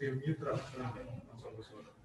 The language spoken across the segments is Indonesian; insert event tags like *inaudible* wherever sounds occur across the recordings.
Tim Mitra. Langsung ke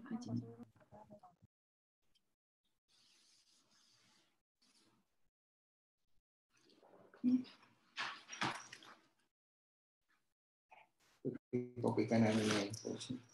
suara. Kopi kanan ini.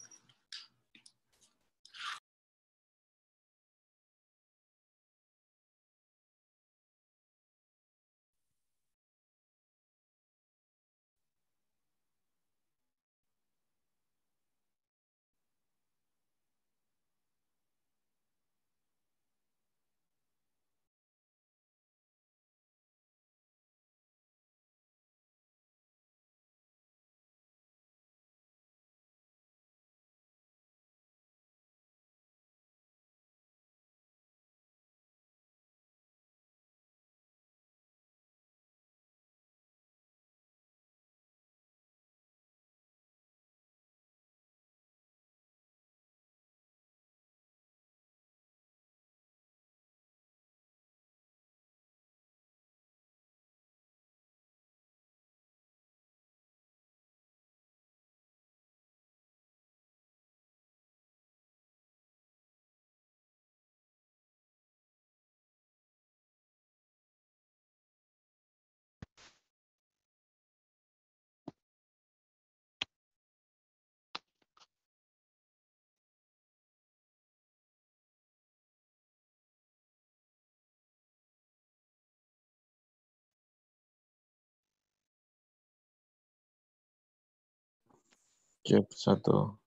Cek satu.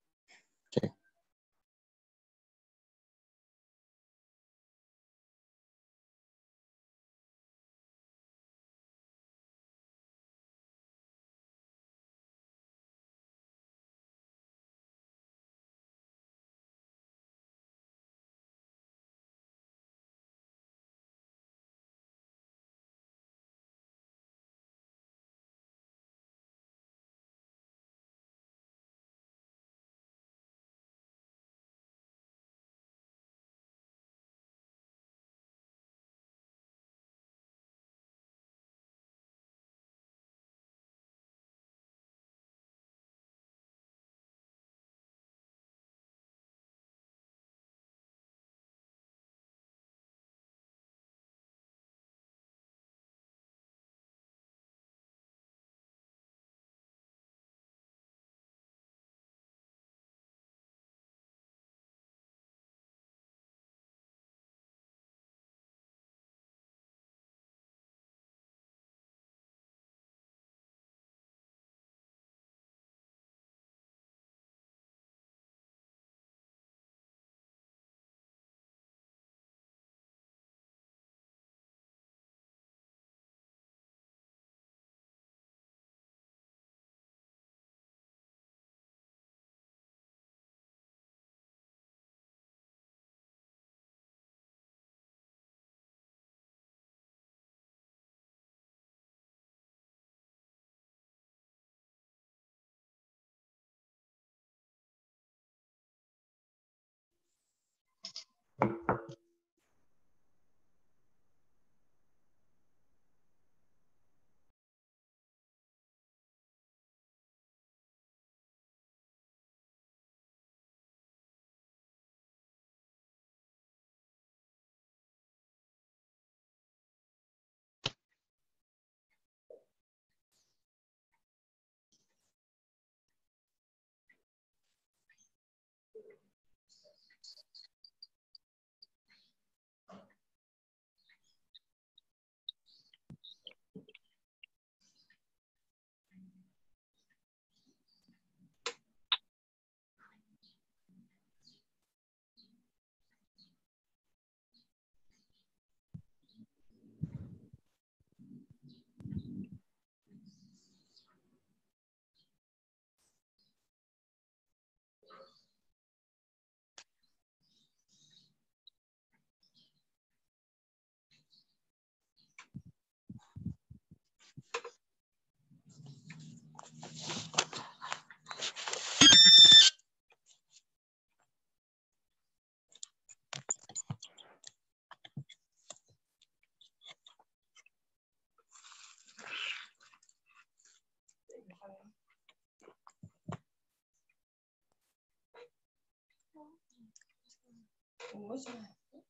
무엇이 나지?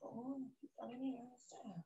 어, 다른 일 하셨어요.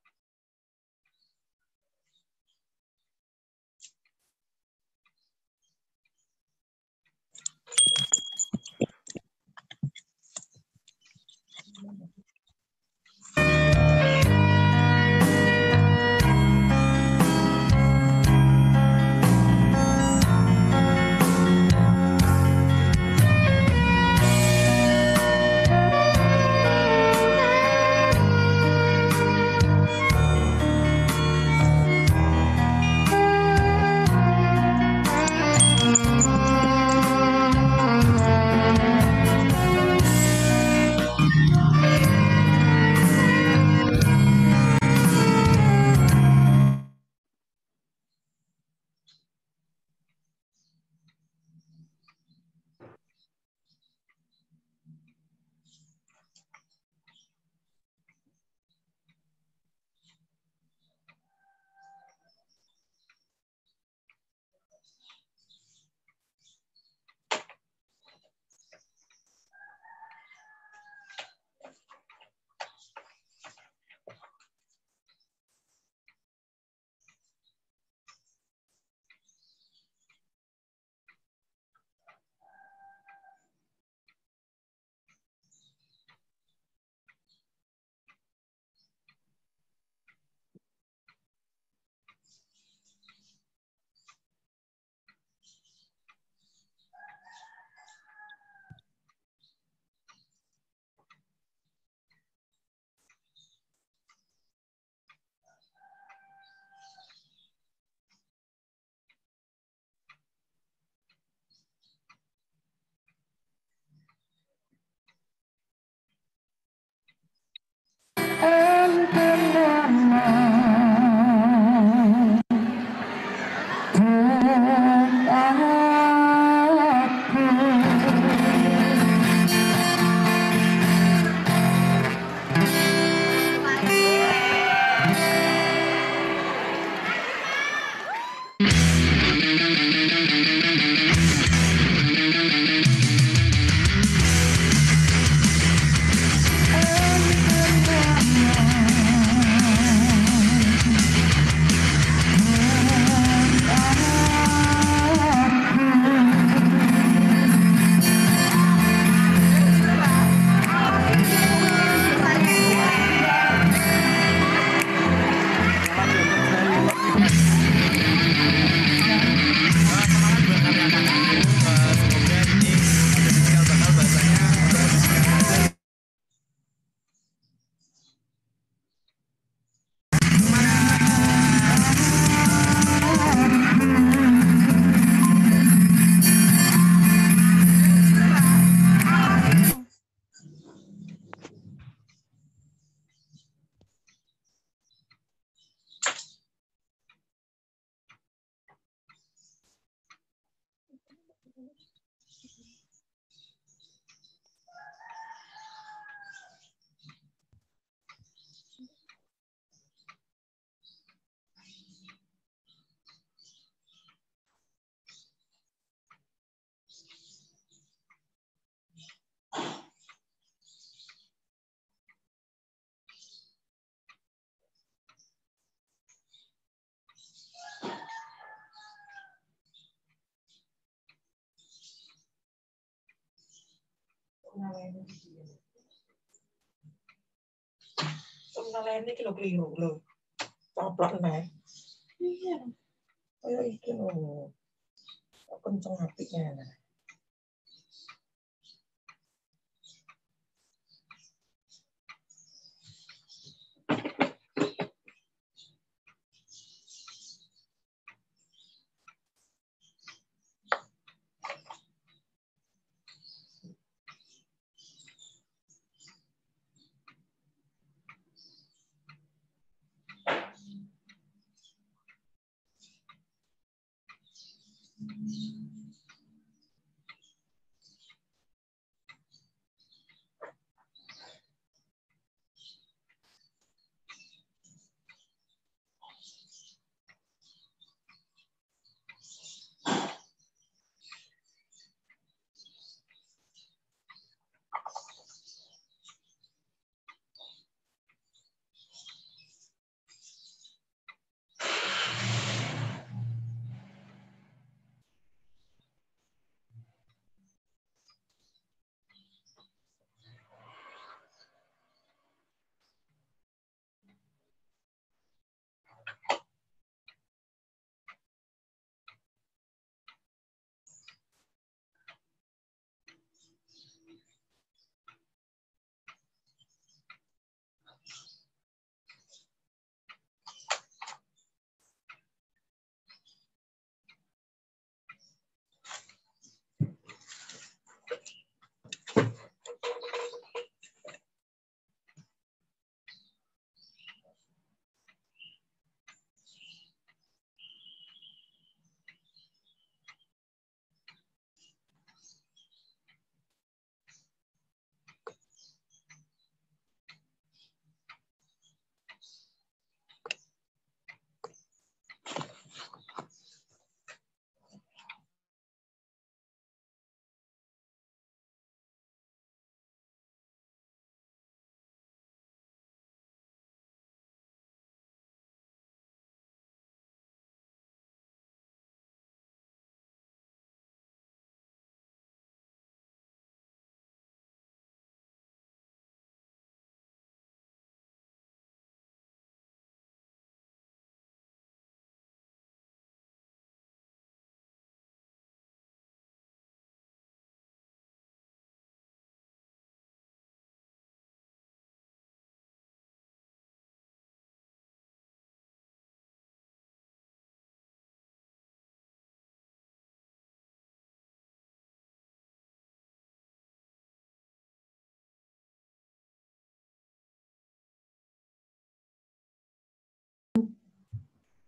Somnolente que lo clico, lo. Tá plana. Iya. Kaya iki lho. Kenceng apiknya.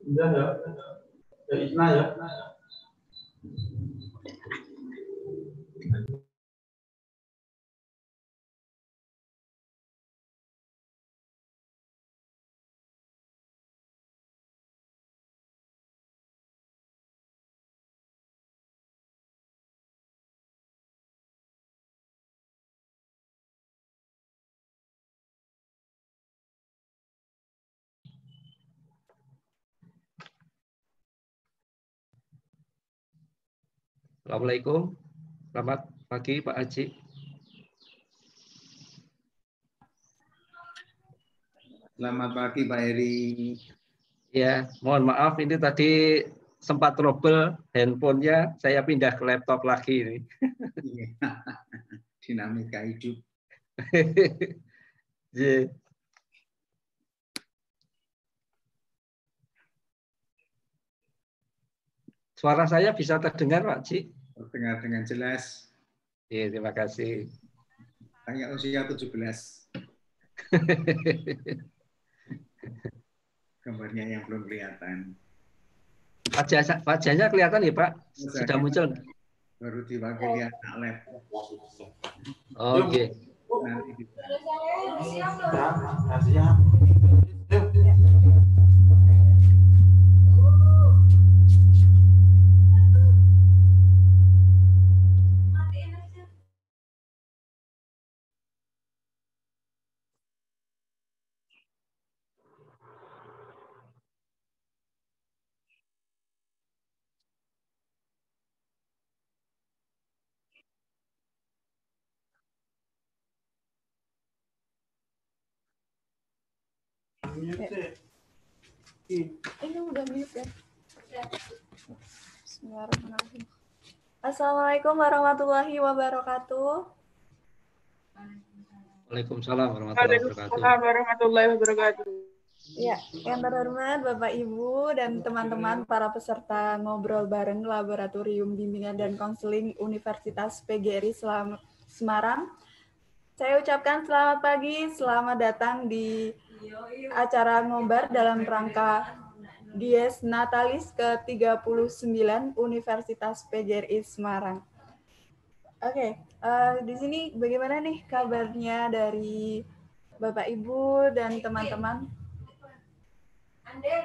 Iya ya. Ya Isna Assalamualaikum. Selamat pagi Pak Haji. Selamat pagi Pak Heri. Ya, mohon maaf ini tadi sempat trouble handphonenya, saya pindah ke laptop lagi ini. Iya. *laughs* Dinamika hidup. *laughs* Iya. Suara saya bisa terdengar Pak Haji? Terdengar dengan jelas. Iya, terima kasih. Hanya usia 17. *laughs* Gambarnya yang belum kelihatan. Wajah, wajahnya kelihatan ya Pak? Sudah muncul? Baru diwakili anak lab. Oke. Nanti bisa. Mute sih. Ini udah mute ya. Bismillahirrahmanirrahim. Assalamualaikum warahmatullahi wabarakatuh. Waalaikumsalam warahmatullahi wabarakatuh. Waalaikumsalam warahmatullahi wabarakatuh. Ya, yang terhormat Bapak Ibu dan teman-teman para peserta ngobrol bareng Laboratorium Bimbingan dan Konseling Universitas PGRI Selam- Semarang. Saya ucapkan selamat pagi, selamat datang di acara ngobar dalam rangka Dies Natalis ke-39 Universitas PGRI Semarang. Oke, eh, di sini bagaimana nih kabarnya dari Bapak Ibu dan teman-teman? Anden,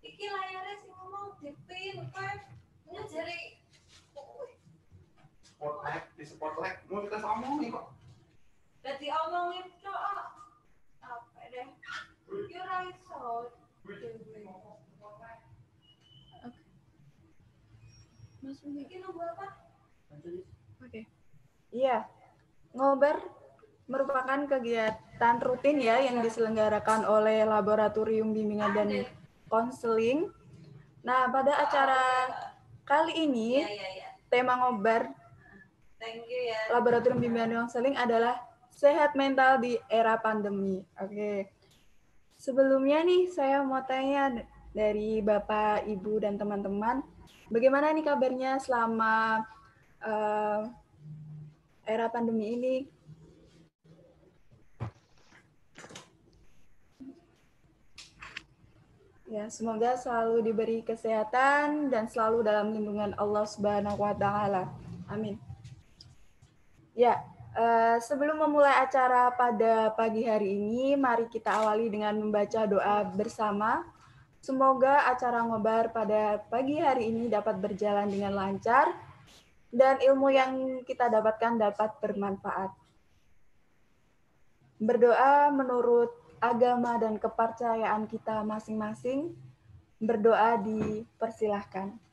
iki layarnya sih ngomong dipin, kan? Ini jadi Spotlight, di spotlight. Mau kita ngomongin kok. Dadi omongin cok. Apa deh? You right so. Iki nomor apa? Oke. Iya. Ngobar merupakan kegiatan rutin ya yang diselenggarakan oleh Laboratorium Bimbingan dan Konseling. Nah, pada acara kali ini Iya, iya, iya. tema ngobar Thank you ya. Laboratorium Bimbingan dan Konseling adalah sehat mental di era pandemi. Oke. Sebelumnya nih saya mau tanya dari Bapak, Ibu dan teman-teman, bagaimana nih kabarnya selama eh, era pandemi ini? Ya, semoga selalu diberi kesehatan dan selalu dalam lindungan Allah Subhanahu wa taala. Amin. Ya, eh, sebelum memulai acara pada pagi hari ini, mari kita awali dengan membaca doa bersama. Semoga acara ngobar pada pagi hari ini dapat berjalan dengan lancar dan ilmu yang kita dapatkan dapat bermanfaat. Berdoa menurut agama dan kepercayaan kita masing-masing. Berdoa dipersilahkan.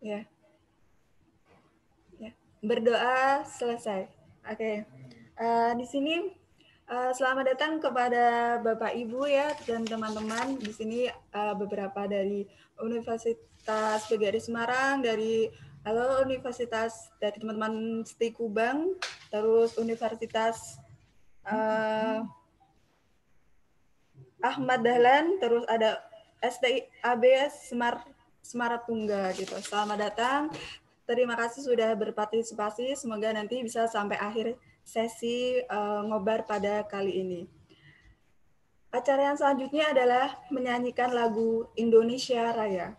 Ya. Ya. Berdoa selesai. Oke. Eh, di sini eh, selamat datang kepada Bapak Ibu ya dan teman-teman di sini eh, beberapa dari Universitas PGRI Semarang, dari halo Universitas dari teman-teman STI Kubang, terus Universitas eh, Ahmad Dahlan, terus ada STI ABS Semar Semaratungga gitu. Selamat datang. Terima kasih sudah berpartisipasi. Semoga nanti bisa sampai akhir sesi eh, ngobar pada kali ini. Acara yang selanjutnya adalah menyanyikan lagu Indonesia Raya.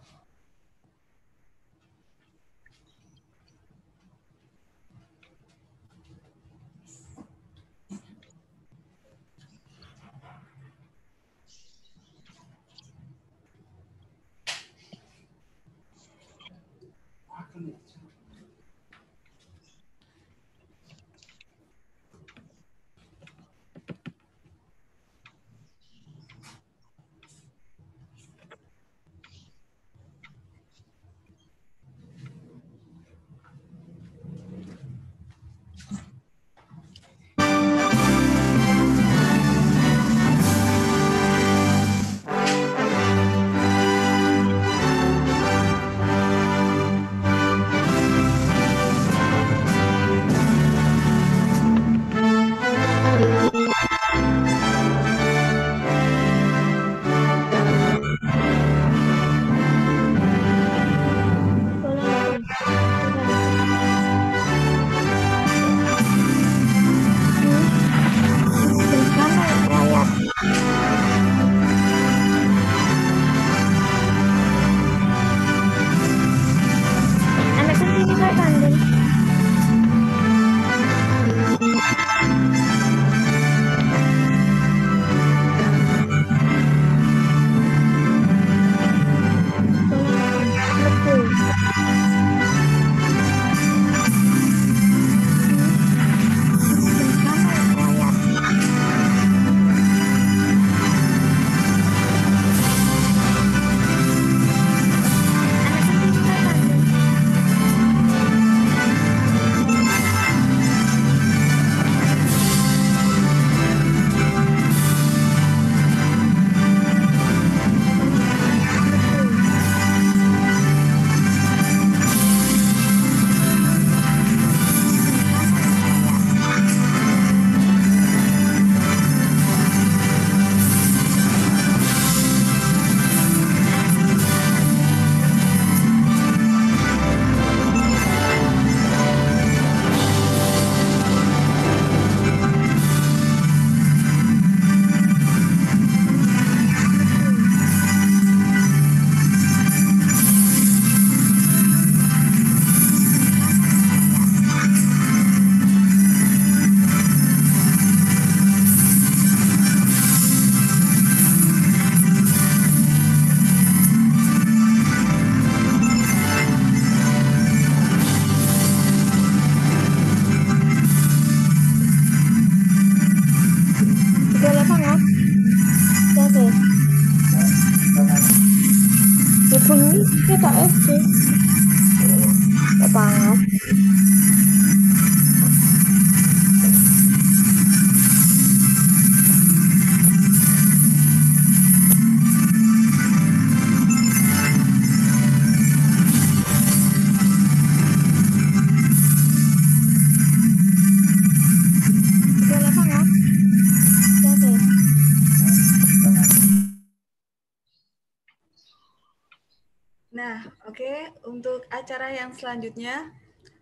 Acara yang selanjutnya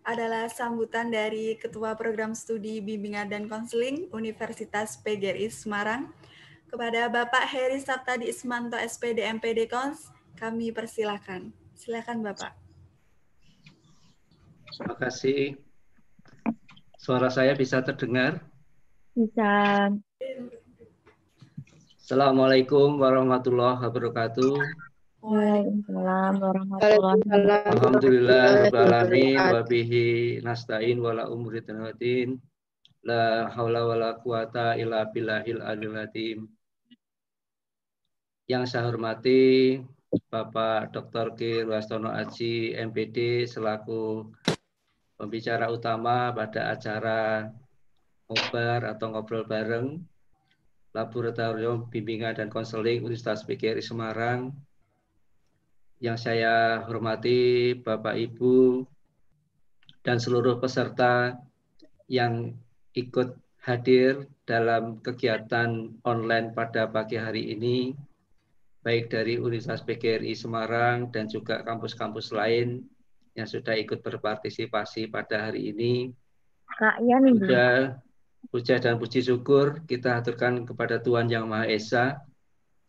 adalah sambutan dari Ketua Program Studi Bimbingan dan Konseling Universitas PGRI Semarang kepada Bapak Heri Saptadi Ismanto SPD MPD Kons. Kami persilakan. Silakan Bapak. Terima kasih. Suara saya bisa terdengar? Bisa. Assalamualaikum warahmatullahi wabarakatuh. Waalaikumsalam warahmatullahi wabarakatuh. Alhamdulillah alamin wa bihi nasta'in wala umri tanawatin. La haula wala quwata illa billahil azim. Yang saya hormati Bapak Dr. Ki Ruastono Aji MPD selaku pembicara utama pada acara ngobar atau ngobrol bareng Laboratorium Bimbingan dan Konseling Universitas PGRI Semarang. Yang saya hormati Bapak Ibu dan seluruh peserta yang ikut hadir dalam kegiatan online pada pagi hari ini baik dari Universitas PGRI Semarang dan juga kampus-kampus lain yang sudah ikut berpartisipasi pada hari ini. Kak Yan, Puja, puja dan puji syukur kita aturkan kepada Tuhan Yang Maha Esa,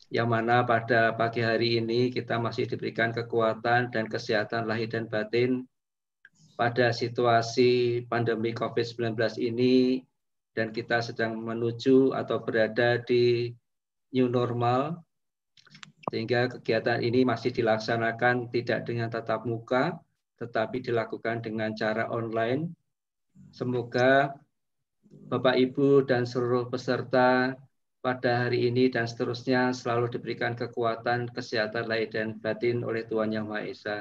yang mana pada pagi hari ini kita masih diberikan kekuatan dan kesehatan lahir dan batin pada situasi pandemi COVID-19 ini dan kita sedang menuju atau berada di new normal sehingga kegiatan ini masih dilaksanakan tidak dengan tatap muka, tetapi dilakukan dengan cara online. Semoga Bapak, Ibu, dan seluruh peserta pada hari ini dan seterusnya selalu diberikan kekuatan, kesehatan lahir dan batin oleh Tuhan Yang Maha Esa.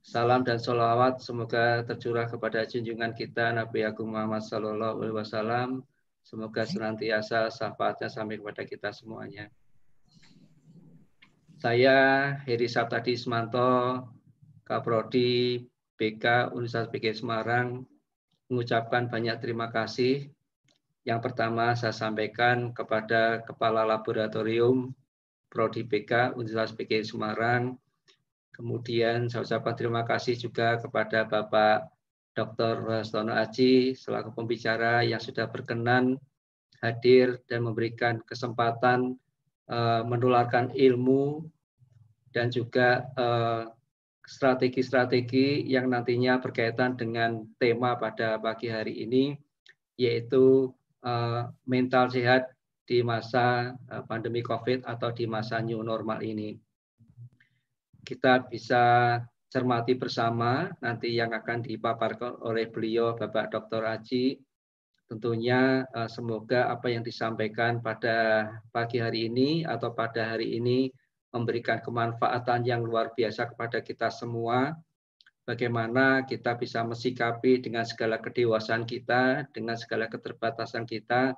Salam dan sholawat semoga tercurah kepada junjungan kita Nabi Agung Muhammad Sallallahu Alaihi Wasallam. Semoga senantiasa syafaatnya sampai kepada kita semuanya. Saya Heri Saptadi Ismanto, Kaprodi BK Universitas PG Semarang, mengucapkan banyak terima kasih. Yang pertama saya sampaikan kepada Kepala Laboratorium Prodi BK Universitas PG Semarang. Kemudian saya ucapkan terima kasih juga kepada Bapak Dr. Rastono Aji selaku pembicara yang sudah berkenan hadir dan memberikan kesempatan uh, menularkan ilmu dan juga strategi-strategi uh, yang nantinya berkaitan dengan tema pada pagi hari ini, yaitu mental sehat di masa uh, pandemi COVID atau di masa new normal ini. Kita bisa cermati bersama nanti yang akan dipaparkan oleh beliau Bapak Dr. Aji tentunya uh, semoga apa yang disampaikan pada pagi hari ini atau pada hari ini memberikan kemanfaatan yang luar biasa kepada kita semua. Bagaimana kita bisa mensikapi dengan segala kedewasaan kita, dengan segala keterbatasan kita,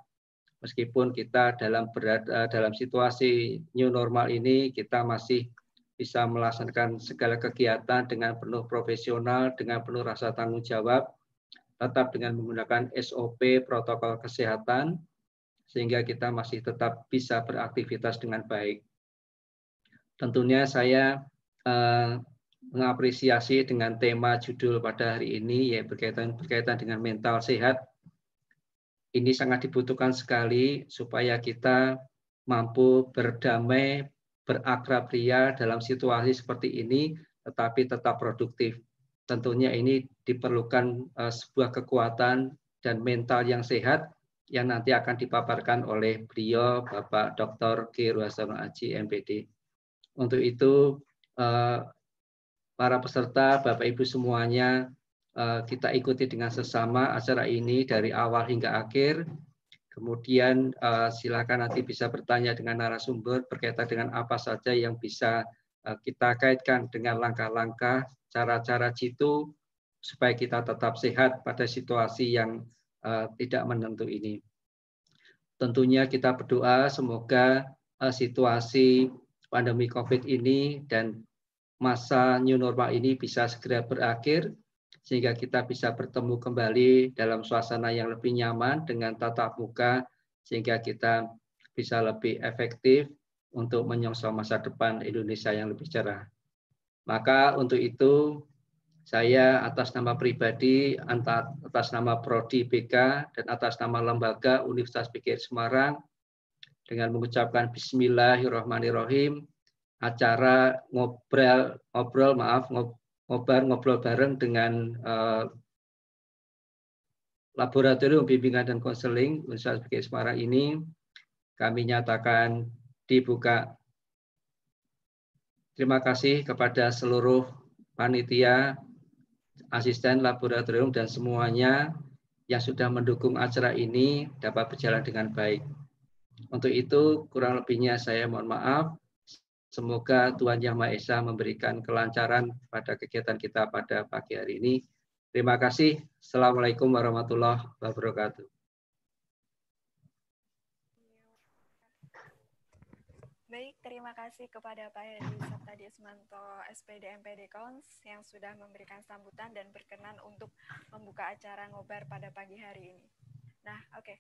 meskipun kita dalam berada dalam situasi new normal ini, kita masih bisa melaksanakan segala kegiatan dengan penuh profesional, dengan penuh rasa tanggung jawab, tetap dengan menggunakan SOP protokol kesehatan sehingga kita masih tetap bisa beraktivitas dengan baik. Tentunya saya uh, mengapresiasi dengan tema judul pada hari ini yaitu berkaitan berkaitan dengan mental sehat. Ini sangat dibutuhkan sekali supaya kita mampu berdamai, berakrab ria dalam situasi seperti ini, tetapi tetap produktif tentunya ini diperlukan uh, sebuah kekuatan dan mental yang sehat yang nanti akan dipaparkan oleh beliau Bapak Dr. Ki Ruasono Aji MPD. Untuk itu uh, para peserta Bapak Ibu semuanya uh, kita ikuti dengan sesama acara ini dari awal hingga akhir. Kemudian uh, silakan nanti bisa bertanya dengan narasumber berkaitan dengan apa saja yang bisa kita kaitkan dengan langkah-langkah cara-cara jitu supaya kita tetap sehat pada situasi yang tidak menentu ini. Tentunya kita berdoa semoga situasi pandemi COVID ini dan masa new normal ini bisa segera berakhir sehingga kita bisa bertemu kembali dalam suasana yang lebih nyaman dengan tatap muka sehingga kita bisa lebih efektif untuk menyongsong masa depan Indonesia yang lebih cerah. Maka untuk itu saya atas nama pribadi, atas nama Prodi BK, dan atas nama lembaga Universitas PGRI Semarang, dengan mengucapkan Bismillahirrahmanirrahim, acara ngobrol, ngobrol maaf, ngobrol, ngobrol bareng dengan uh, Laboratorium Bimbingan dan Konseling Universitas PGRI Semarang ini kami nyatakan dibuka. Terima kasih kepada seluruh panitia, asisten laboratorium, dan semuanya yang sudah mendukung acara ini dapat berjalan dengan baik. Untuk itu, kurang lebihnya saya mohon maaf. Semoga Tuhan Yang Maha Esa memberikan kelancaran pada kegiatan kita pada pagi hari ini. Terima kasih. Assalamualaikum warahmatullahi wabarakatuh. Baik, terima kasih kepada Pak Hedi serta Desmanto SPD MPD Kons yang sudah memberikan sambutan dan berkenan untuk membuka acara ngobar pada pagi hari ini. Nah, oke, okay.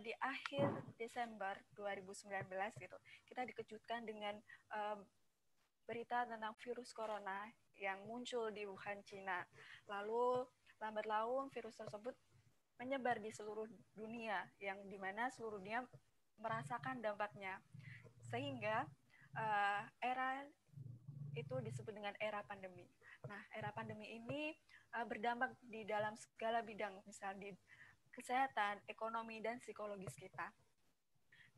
di akhir Desember 2019 gitu, kita dikejutkan dengan um, berita tentang virus corona yang muncul di Wuhan, Cina. Lalu lambat laun virus tersebut menyebar di seluruh dunia yang di mana seluruh dunia merasakan dampaknya sehingga uh, era itu disebut dengan era pandemi. Nah, era pandemi ini uh, berdampak di dalam segala bidang, misal di kesehatan, ekonomi, dan psikologis kita.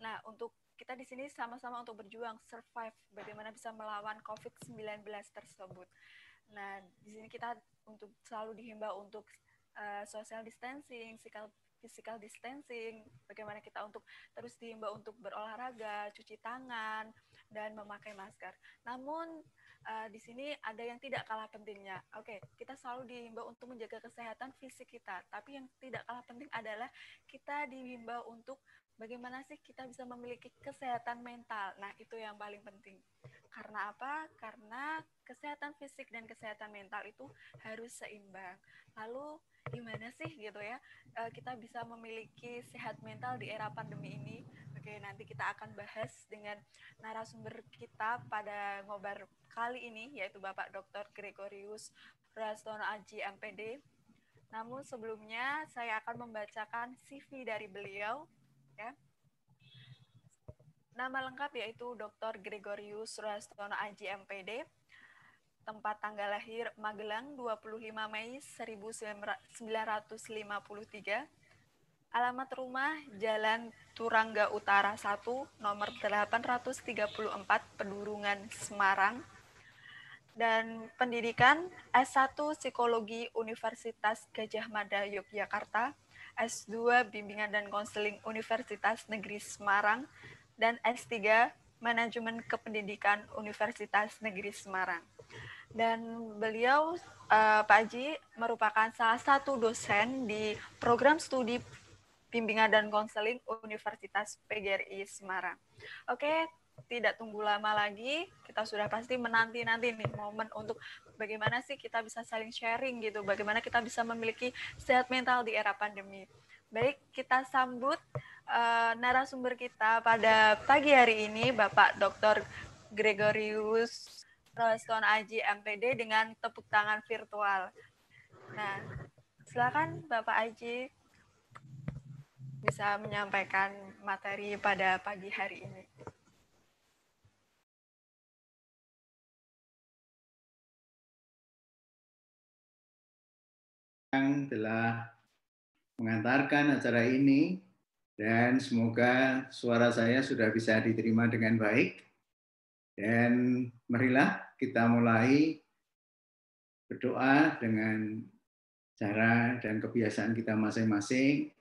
Nah, untuk kita di sini sama-sama untuk berjuang survive bagaimana bisa melawan COVID-19 tersebut. Nah, di sini kita untuk selalu dihimbau untuk uh, social distancing, physical physical distancing, bagaimana kita untuk terus dihimbau untuk berolahraga, cuci tangan, dan memakai masker. Namun uh, di sini ada yang tidak kalah pentingnya. Oke, okay, kita selalu dihimbau untuk menjaga kesehatan fisik kita, tapi yang tidak kalah penting adalah kita dihimbau untuk bagaimana sih kita bisa memiliki kesehatan mental. Nah, itu yang paling penting. Karena apa? Karena kesehatan fisik dan kesehatan mental itu harus seimbang. Lalu gimana sih gitu ya eh, kita bisa memiliki sehat mental di era pandemi ini? Oke, nanti kita akan bahas dengan narasumber kita pada ngobar kali ini yaitu Bapak Dr. Gregorius Rastono Aji MPD. Namun sebelumnya saya akan membacakan CV dari beliau ya. Nama lengkap yaitu Dr. Gregorius Rastono Aji MPD. Tempat tanggal lahir Magelang 25 Mei 1953. Alamat rumah Jalan Turangga Utara 1, nomor 834, Pedurungan, Semarang. Dan pendidikan S1 Psikologi Universitas Gajah Mada Yogyakarta S2 Bimbingan dan Konseling Universitas Negeri Semarang, dan S3 Manajemen Kependidikan Universitas Negeri Semarang. Dan beliau, uh, Pak Haji, merupakan salah satu dosen di program studi Bimbingan dan Konseling Universitas PGRI Semarang. Oke, tidak tunggu lama lagi, kita sudah pasti menanti-nanti nih momen untuk bagaimana sih kita bisa saling sharing gitu, bagaimana kita bisa memiliki sehat mental di era pandemi. Baik, kita sambut uh, narasumber kita pada pagi hari ini, Bapak Dr. Gregorius Roston Aji MPD dengan tepuk tangan virtual. Nah, silakan Bapak Aji bisa menyampaikan materi pada pagi hari ini. yang telah mengantarkan acara ini dan semoga suara saya sudah bisa diterima dengan baik. Dan marilah kita mulai berdoa dengan cara dan kebiasaan kita masing-masing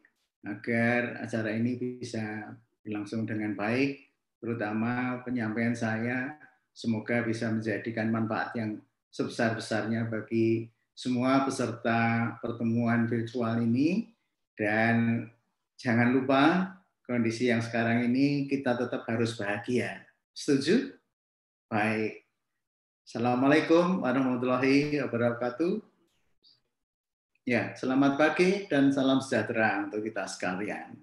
agar acara ini bisa berlangsung dengan baik, terutama penyampaian saya semoga bisa menjadikan manfaat yang sebesar-besarnya bagi semua peserta pertemuan virtual ini dan jangan lupa kondisi yang sekarang ini kita tetap harus bahagia. Setuju? Baik. Assalamualaikum warahmatullahi wabarakatuh. Ya, selamat pagi dan salam sejahtera untuk kita sekalian.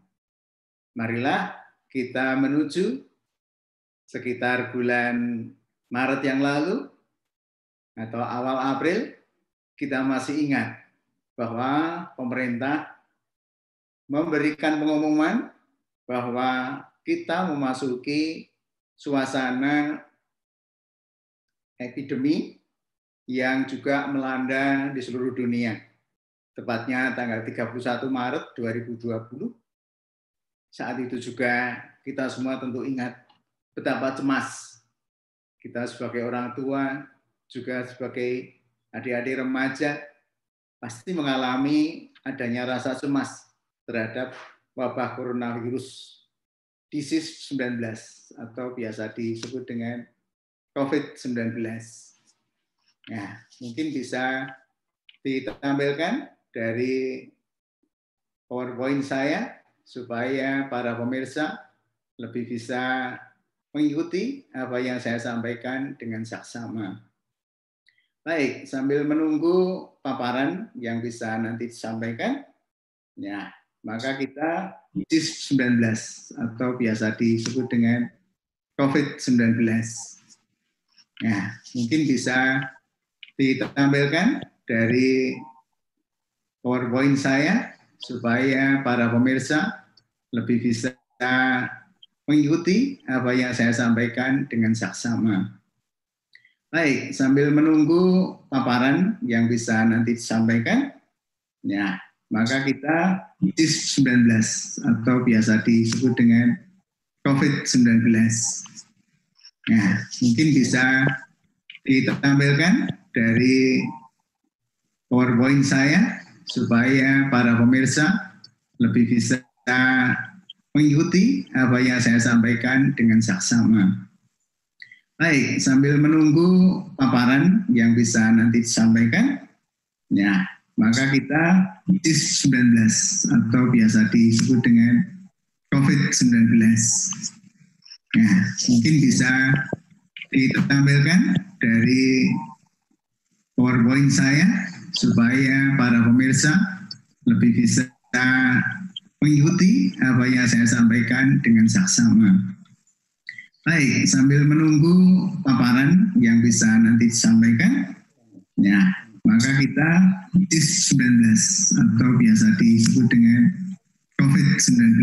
Marilah kita menuju sekitar bulan Maret yang lalu atau awal April, kita masih ingat bahwa pemerintah memberikan pengumuman bahwa kita memasuki suasana epidemi yang juga melanda di seluruh dunia. Tepatnya tanggal 31 Maret 2020. Saat itu juga kita semua tentu ingat betapa cemas kita sebagai orang tua, juga sebagai adik-adik remaja, pasti mengalami adanya rasa cemas terhadap wabah coronavirus disease 19 atau biasa disebut dengan COVID-19. Nah, mungkin bisa ditampilkan dari PowerPoint saya supaya para pemirsa lebih bisa mengikuti apa yang saya sampaikan dengan saksama. Baik, sambil menunggu paparan yang bisa nanti disampaikan, ya, maka kita COVID-19 atau biasa disebut dengan COVID-19. Nah, mungkin bisa ditampilkan dari PowerPoint saya supaya para pemirsa lebih bisa mengikuti apa yang saya sampaikan dengan saksama. Baik, sambil menunggu paparan yang bisa nanti disampaikan, ya, maka kita COVID-19 atau biasa disebut dengan COVID-19. Nah, mungkin bisa ditampilkan dari PowerPoint saya supaya para pemirsa lebih bisa mengikuti apa yang saya sampaikan dengan saksama. Baik, sambil menunggu paparan yang bisa nanti disampaikan, ya, maka kita COVID-19 atau biasa disebut dengan COVID-19. Nah, mungkin bisa ditampilkan dari PowerPoint saya supaya para pemirsa lebih bisa mengikuti apa yang saya sampaikan dengan saksama. Baik, sambil menunggu paparan yang bisa nanti disampaikan, ya, maka kita COVID-19 atau biasa disebut dengan COVID-19.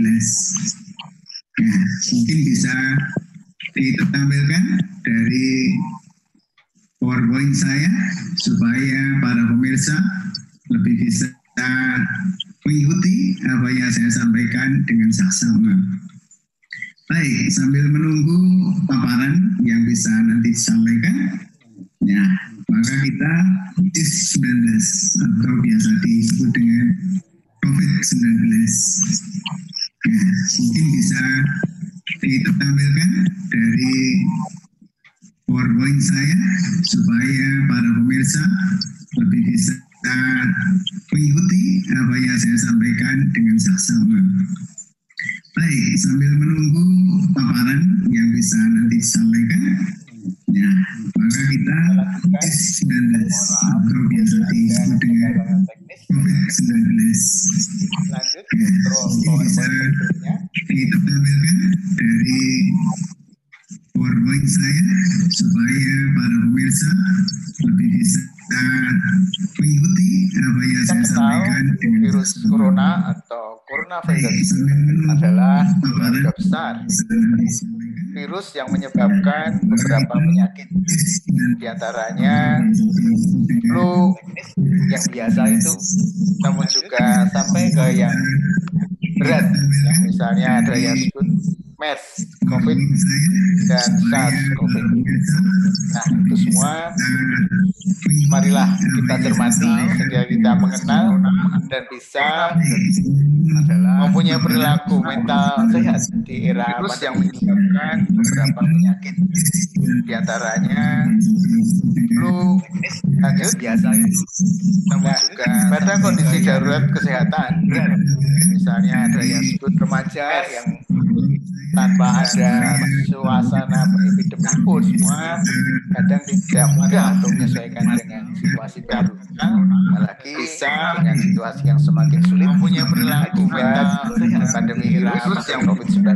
Nah, mungkin bisa ditampilkan dari PowerPoint saya supaya para pemirsa lebih bisa mengikuti apa yang saya sampaikan dengan saksama. Baik, sambil menunggu paparan yang bisa nanti disampaikan, ya, maka kita COVID-19 atau biasa disebut dengan COVID-19. Ya, mungkin bisa ditampilkan dari PowerPoint saya supaya para pemirsa lebih bisa mengikuti apa yang saya sampaikan dengan saksama. Baik, sambil menunggu paparan yang bisa nanti disampaikan, ya, maka kita COVID-19 atau biasa disebut dengan COVID-19. Ya, bisa ditampilkan dari PowerPoint saya supaya para pemirsa lebih bisa mengikuti apa yang saya sampaikan dengan virus corona atau coronavirus adalah keluarga besar. Virus yang menyebabkan beberapa penyakit di antaranya flu yang biasa itu namun juga sampai ke yang berat. Misalnya ada yang disebut MERS, COVID, dan SARS-CoV. Nah, itu semua marilah kita cermati sehingga kita mengenal dan bisa mempunyai perilaku mental sehat di era virus yang menyebabkan beberapa penyakit. Di antaranya flu. Lanjut. Biasa juga pada kondisi darurat kesehatan misalnya ada yang disebut remaja yang tanpa ada suasana epidemi pun semua. Kadang tidak mudah untuk menyesuaikan dengan situasi baru. Apalagi dengan situasi yang semakin sulit. Mempunyai perilaku pandemi virus yang COVID-19.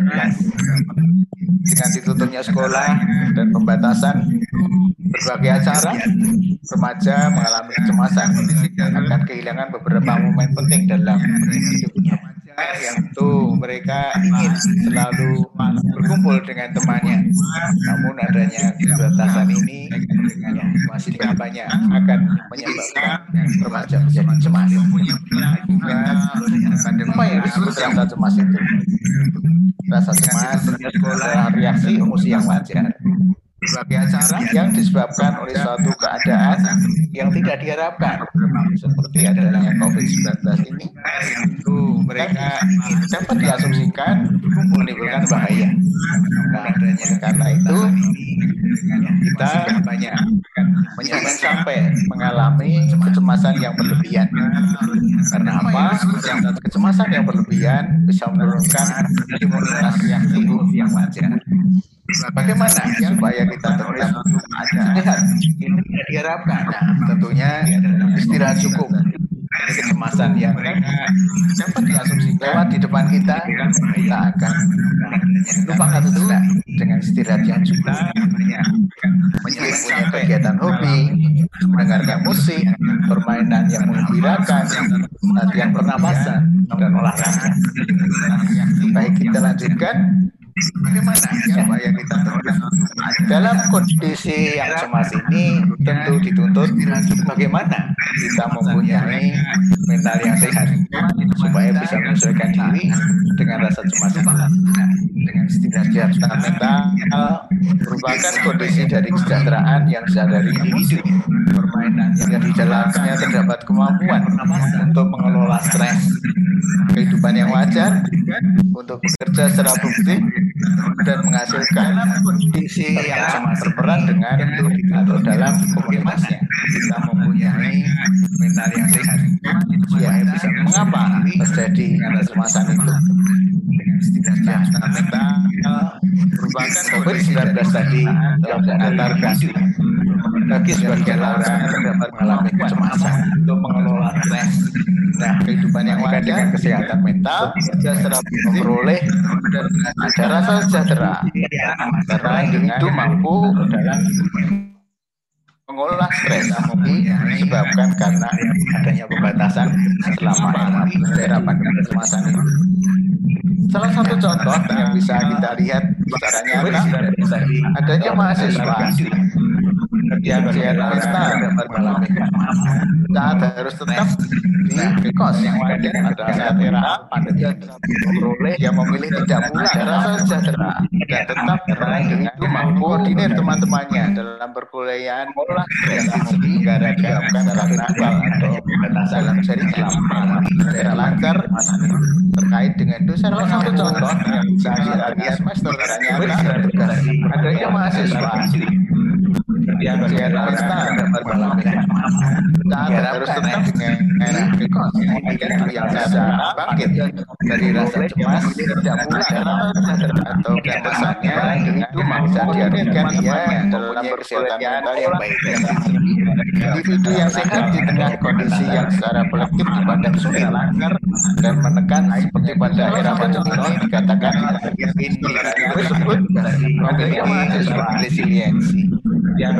Dengan ditutupnya sekolah dan pembatasan berbagai acara remaja mengalami kecemasan akan kehilangan beberapa momen penting dalam hidupnya yang itu mereka ingin selalu berkumpul dengan temannya. Namun adanya keterbatasan ini ya, masih banyak akan menyebabkan remaja menjadi cemas. Apa yang disebut rasa cemas itu? Rasa cemas adalah reaksi emosi yang wajar berbagai acara yang disebabkan oleh suatu keadaan yang tidak diharapkan seperti adanya COVID-19 ini itu mereka dapat diasumsikan menimbulkan bahaya nah, karena itu kita banyak jangan sampai mengalami kecemasan yang berlebihan karena apa? Kecemasan yang berlebihan bisa menurunkan imunitas yang tubuh yang wajar. Bagaimana supaya kita tetap ada sehat? Ini tidak diharapkan. Nah, tentunya istirahat cukup. Ini kecemasan yang dapat diasumsi lewat di depan kita, kita akan lupakan itu dengan istirahat yang cukup. Mempunyai kegiatan hobi, mendengarkan musik, permainan yang menggembirakan, latihan pernapasan, dan olahraga. Baik kita lanjutkan Bagaimana? Supaya kita dalam kondisi yang cemas ini tentu dituntut bagaimana kita mempunyai mental yang sehat supaya bisa menyesuaikan diri dengan rasa cemas itu. Dengan setidaknya mental merupakan kondisi dari kesejahteraan yang sadari individu. Permainan yang di dalamnya terdapat kemampuan untuk mengelola stres kehidupan yang wajar untuk bekerja secara produktif dan menghasilkan kondisi yang sama berperan dengan atau dalam komunitasnya. Kita mempunyai mental yang sehat supaya bisa mengapa terjadi kecemasan itu. Setidaknya kita merupakan COVID-19 tadi telah mengantarkan bagi sebagian orang dapat mengalami kecemasan untuk mengelola stres Nah, kehidupan yang wajar kesehatan mental secara memperoleh dan ada rasa sejahtera. Karena itu mampu dalam mengolah stres disebabkan karena adanya pembatasan selama era pandemi kecemasan ini. Salah satu contoh yang bisa kita lihat secara nyata adanya mahasiswa mental dapat mengalami saat harus tetap di kos yang ada pada saat era pandemi memperoleh yang memilih tidak pulang rasa sejahtera dan tetap dengan itu mampu koordinir teman-temannya dalam perkuliahan yang negara dilakukan karena atau dalam seri selama secara lancar terkait dengan itu salah satu contoh yang bisa lihat semester ternyata adanya mahasiswa yang harus tetap dengan yang bangkit dari rasa cemas tidak atau kemasannya itu bisa diartikan ya dalam kesehatan mental yang baik individu yang sehat di tengah kondisi yang secara kolektif dipandang sulit dan menekan seperti pada era pandemi ini dikatakan individu tersebut memiliki resiliensi yang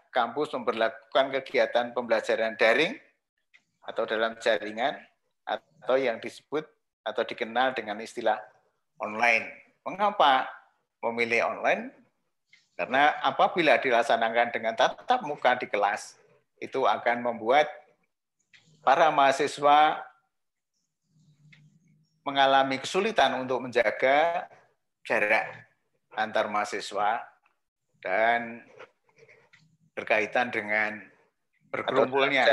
kampus memperlakukan kegiatan pembelajaran daring atau dalam jaringan atau yang disebut atau dikenal dengan istilah online. Mengapa memilih online? Karena apabila dilaksanakan dengan tatap muka di kelas, itu akan membuat para mahasiswa mengalami kesulitan untuk menjaga jarak antar mahasiswa dan berkaitan dengan berkerumpulnya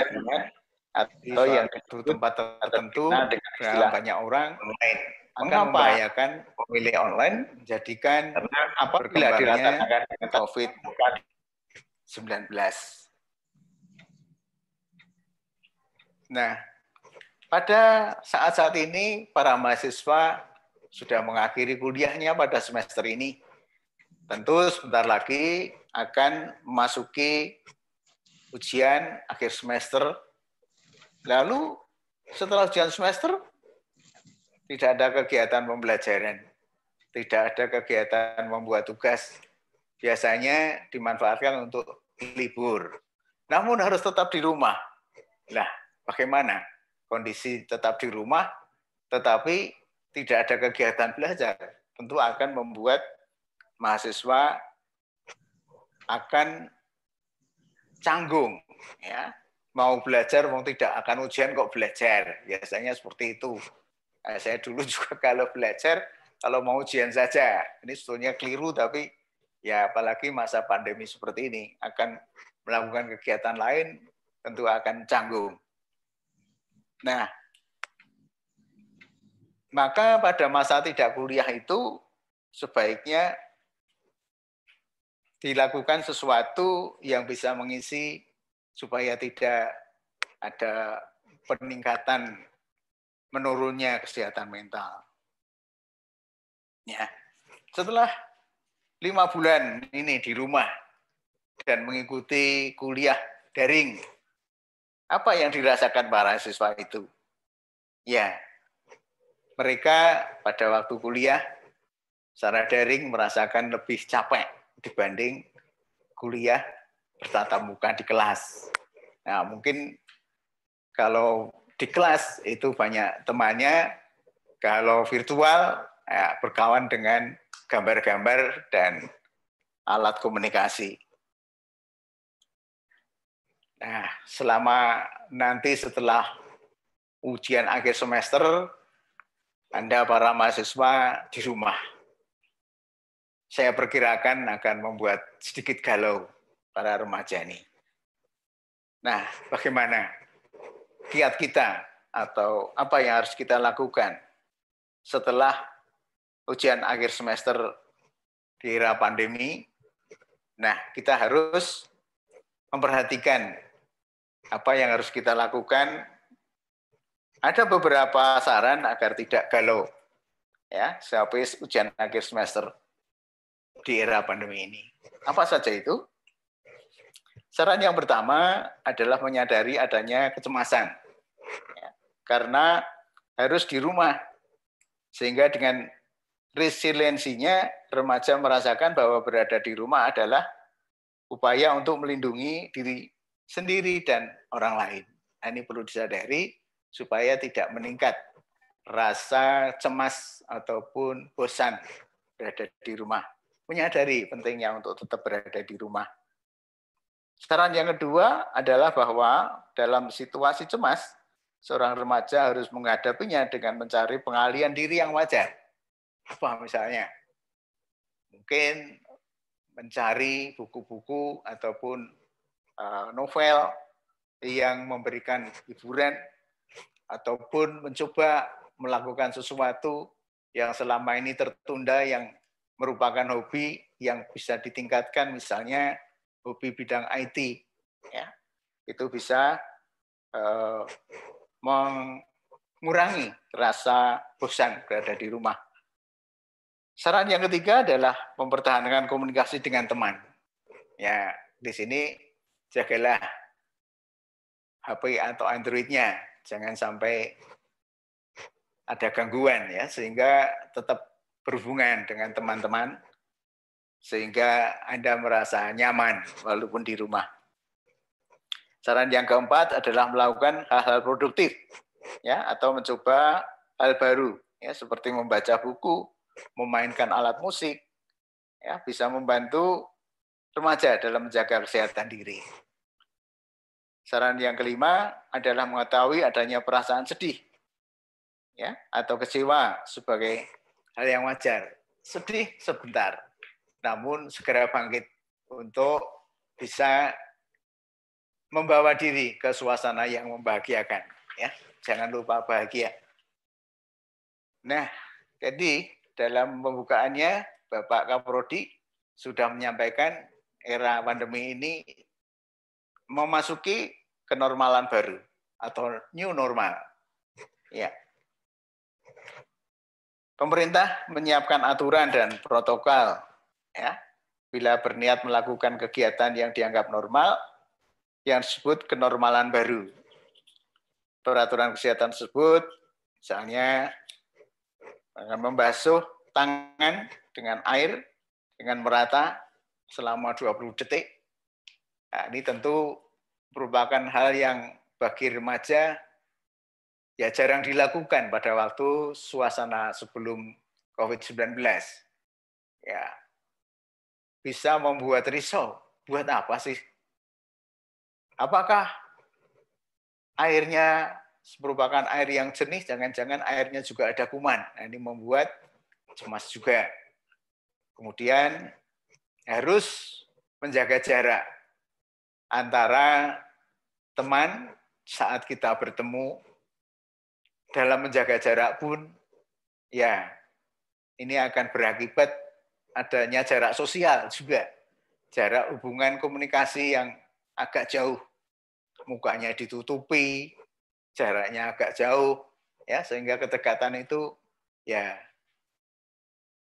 atau yang di tempat tertentu dengan banyak orang akan membahayakan pemilih online menjadikan apabila dirasakan COVID-19. Nah, pada saat-saat ini para mahasiswa sudah mengakhiri kuliahnya pada semester ini. Tentu sebentar lagi akan memasuki ujian akhir semester. Lalu setelah ujian semester tidak ada kegiatan pembelajaran, tidak ada kegiatan membuat tugas. Biasanya dimanfaatkan untuk libur. Namun harus tetap di rumah. Nah, bagaimana? Kondisi tetap di rumah, tetapi tidak ada kegiatan belajar. Tentu akan membuat mahasiswa akan canggung ya. Mau belajar mau tidak akan ujian kok belajar. Biasanya seperti itu. Saya dulu *laughs* juga kalau belajar kalau mau ujian saja. Ini sebetulnya keliru tapi ya apalagi masa pandemi seperti ini akan melakukan kegiatan lain tentu akan canggung. Nah maka pada masa tidak kuliah itu sebaiknya dilakukan sesuatu yang bisa mengisi supaya tidak ada peningkatan menurunnya kesehatan mental. Ya, setelah lima bulan ini di rumah dan mengikuti kuliah daring, apa yang dirasakan para siswa itu? Ya, mereka pada waktu kuliah secara daring merasakan lebih capek dibanding kuliah bertatap muka di kelas. Nah, mungkin kalau di kelas itu banyak temannya, kalau virtual ya, berkawan dengan gambar-gambar dan alat komunikasi. Nah, selama nanti setelah ujian akhir semester, Anda para mahasiswa di rumah saya perkirakan akan membuat sedikit galau para remaja ini. Nah, bagaimana kiat kita atau apa yang harus kita lakukan setelah ujian akhir semester di era pandemi? Nah, kita harus memperhatikan apa yang harus kita lakukan. Ada beberapa saran agar tidak galau ya, sampai ujian akhir semester di era pandemi ini. Apa saja itu? Saran yang pertama adalah menyadari adanya kecemasan. Ya, karena harus di rumah. Sehingga dengan resiliensinya remaja merasakan bahwa berada di rumah adalah upaya untuk melindungi diri sendiri dan orang lain. Nah, ini perlu disadari supaya tidak meningkat rasa cemas ataupun bosan berada di rumah menyadari pentingnya untuk tetap berada di rumah. Saran yang kedua adalah bahwa dalam situasi cemas, seorang remaja harus menghadapinya dengan mencari pengalian diri yang wajar. Apa misalnya? Mungkin mencari buku-buku ataupun uh, novel yang memberikan hiburan ataupun mencoba melakukan sesuatu yang selama ini tertunda yang merupakan hobi yang bisa ditingkatkan misalnya hobi bidang IT ya itu bisa eh, mengurangi rasa bosan berada di rumah. Saran yang ketiga adalah mempertahankan komunikasi dengan teman. Ya, di sini jagalah HP atau Android-nya, jangan sampai ada gangguan ya, sehingga tetap berhubungan dengan teman-teman sehingga Anda merasa nyaman walaupun di rumah. Saran yang keempat adalah melakukan hal-hal produktif ya atau mencoba hal baru ya seperti membaca buku, memainkan alat musik ya bisa membantu remaja dalam menjaga kesehatan diri. Saran yang kelima adalah mengetahui adanya perasaan sedih ya atau kecewa sebagai hal yang wajar. Sedih sebentar, namun segera bangkit untuk bisa membawa diri ke suasana yang membahagiakan ya. Jangan lupa bahagia. Nah jadi dalam pembukaannya Bapak Kaprodi sudah menyampaikan era pandemi ini memasuki kenormalan baru atau new normal. Ya pemerintah menyiapkan aturan dan protokol ya bila berniat melakukan kegiatan yang dianggap normal yang disebut kenormalan baru. Peraturan kesehatan tersebut misalnya akan membasuh tangan dengan air dengan merata selama 20 detik. Nah, ini tentu merupakan hal yang bagi remaja ya jarang dilakukan pada waktu suasana sebelum COVID-19. Ya, bisa membuat risau. Buat apa sih Apakah airnya merupakan air yang jernih, jangan-jangan airnya juga ada kuman. Nah, ini membuat cemas juga. Kemudian harus menjaga jarak antara teman saat kita bertemu dalam menjaga jarak pun ya ini akan berakibat adanya jarak sosial juga jarak hubungan komunikasi yang agak jauh mukanya ditutupi, jaraknya agak jauh, ya sehingga kedekatan itu ya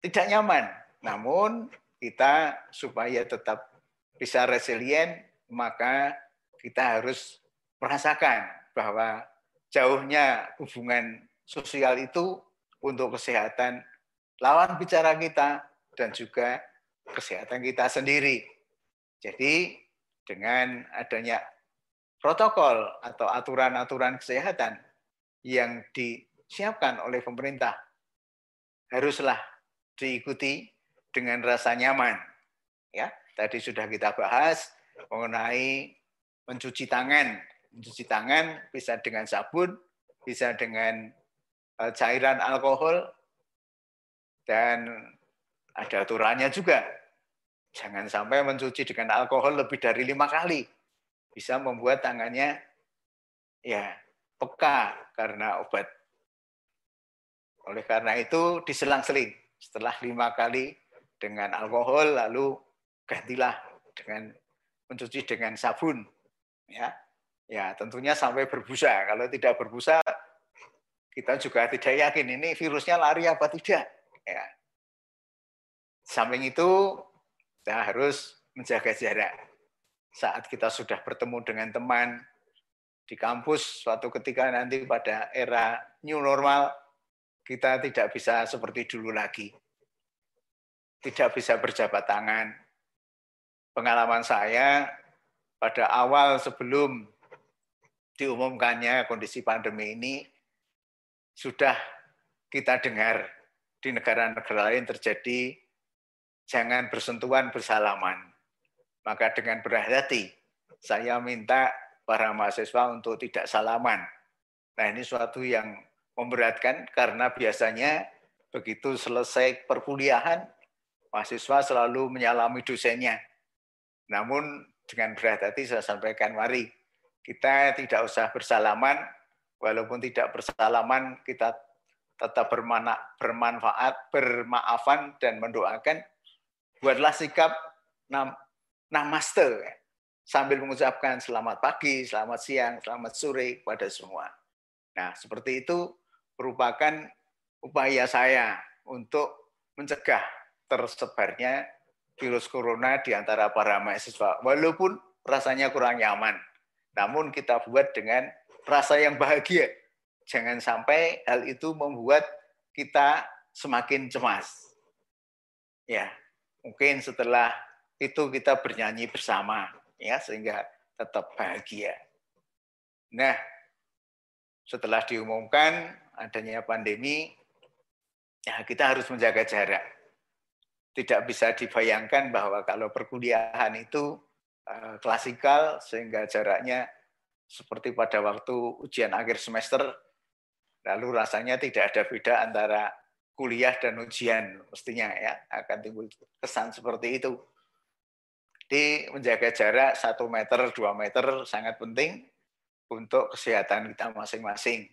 tidak nyaman. Namun kita supaya tetap bisa resilient, maka kita harus merasakan bahwa jauhnya hubungan sosial itu untuk kesehatan lawan bicara kita dan juga kesehatan kita sendiri. Jadi dengan adanya protokol atau aturan-aturan kesehatan yang disiapkan oleh pemerintah haruslah diikuti dengan rasa nyaman. Ya, tadi sudah kita bahas mengenai mencuci tangan. Mencuci tangan bisa dengan sabun, bisa dengan eh, cairan alkohol, dan ada aturannya juga. Jangan sampai mencuci dengan alkohol lebih dari lima kali bisa membuat tangannya ya peka karena obat. Oleh karena itu diselang-seling setelah lima kali dengan alkohol lalu gantilah dengan mencuci dengan sabun ya ya tentunya sampai berbusa kalau tidak berbusa kita juga tidak yakin ini virusnya lari apa tidak ya samping itu kita harus menjaga jarak saat kita sudah bertemu dengan teman di kampus suatu ketika nanti pada era new normal kita tidak bisa seperti dulu lagi. Tidak bisa berjabat tangan. Pengalaman saya pada awal sebelum diumumkannya kondisi pandemi ini sudah kita dengar di negara-negara lain terjadi jangan bersentuhan bersalaman maka dengan berhati saya minta para mahasiswa untuk tidak salaman. Nah ini suatu yang memberatkan karena biasanya begitu selesai perkuliahan, mahasiswa selalu menyalami dosennya. Namun dengan berhati-hati saya sampaikan, mari kita tidak usah bersalaman, walaupun tidak bersalaman kita tetap bermanfaat, bermaafan dan mendoakan. Buatlah sikap namaste ya. sambil mengucapkan selamat pagi, selamat siang, selamat sore kepada semua. Nah, seperti itu merupakan upaya saya untuk mencegah tersebarnya virus corona di antara para mahasiswa. Walaupun rasanya kurang nyaman, namun kita buat dengan rasa yang bahagia. Jangan sampai hal itu membuat kita semakin cemas. Ya, mungkin setelah itu kita bernyanyi bersama ya sehingga tetap bahagia. Nah, setelah diumumkan adanya pandemi, ya kita harus menjaga jarak. Tidak bisa dibayangkan bahwa kalau perkuliahan itu klasikal sehingga jaraknya seperti pada waktu ujian akhir semester, lalu rasanya tidak ada beda antara kuliah dan ujian mestinya ya akan timbul kesan seperti itu Jadi menjaga jarak 1 meter, 2 meter sangat penting untuk kesehatan kita masing-masing.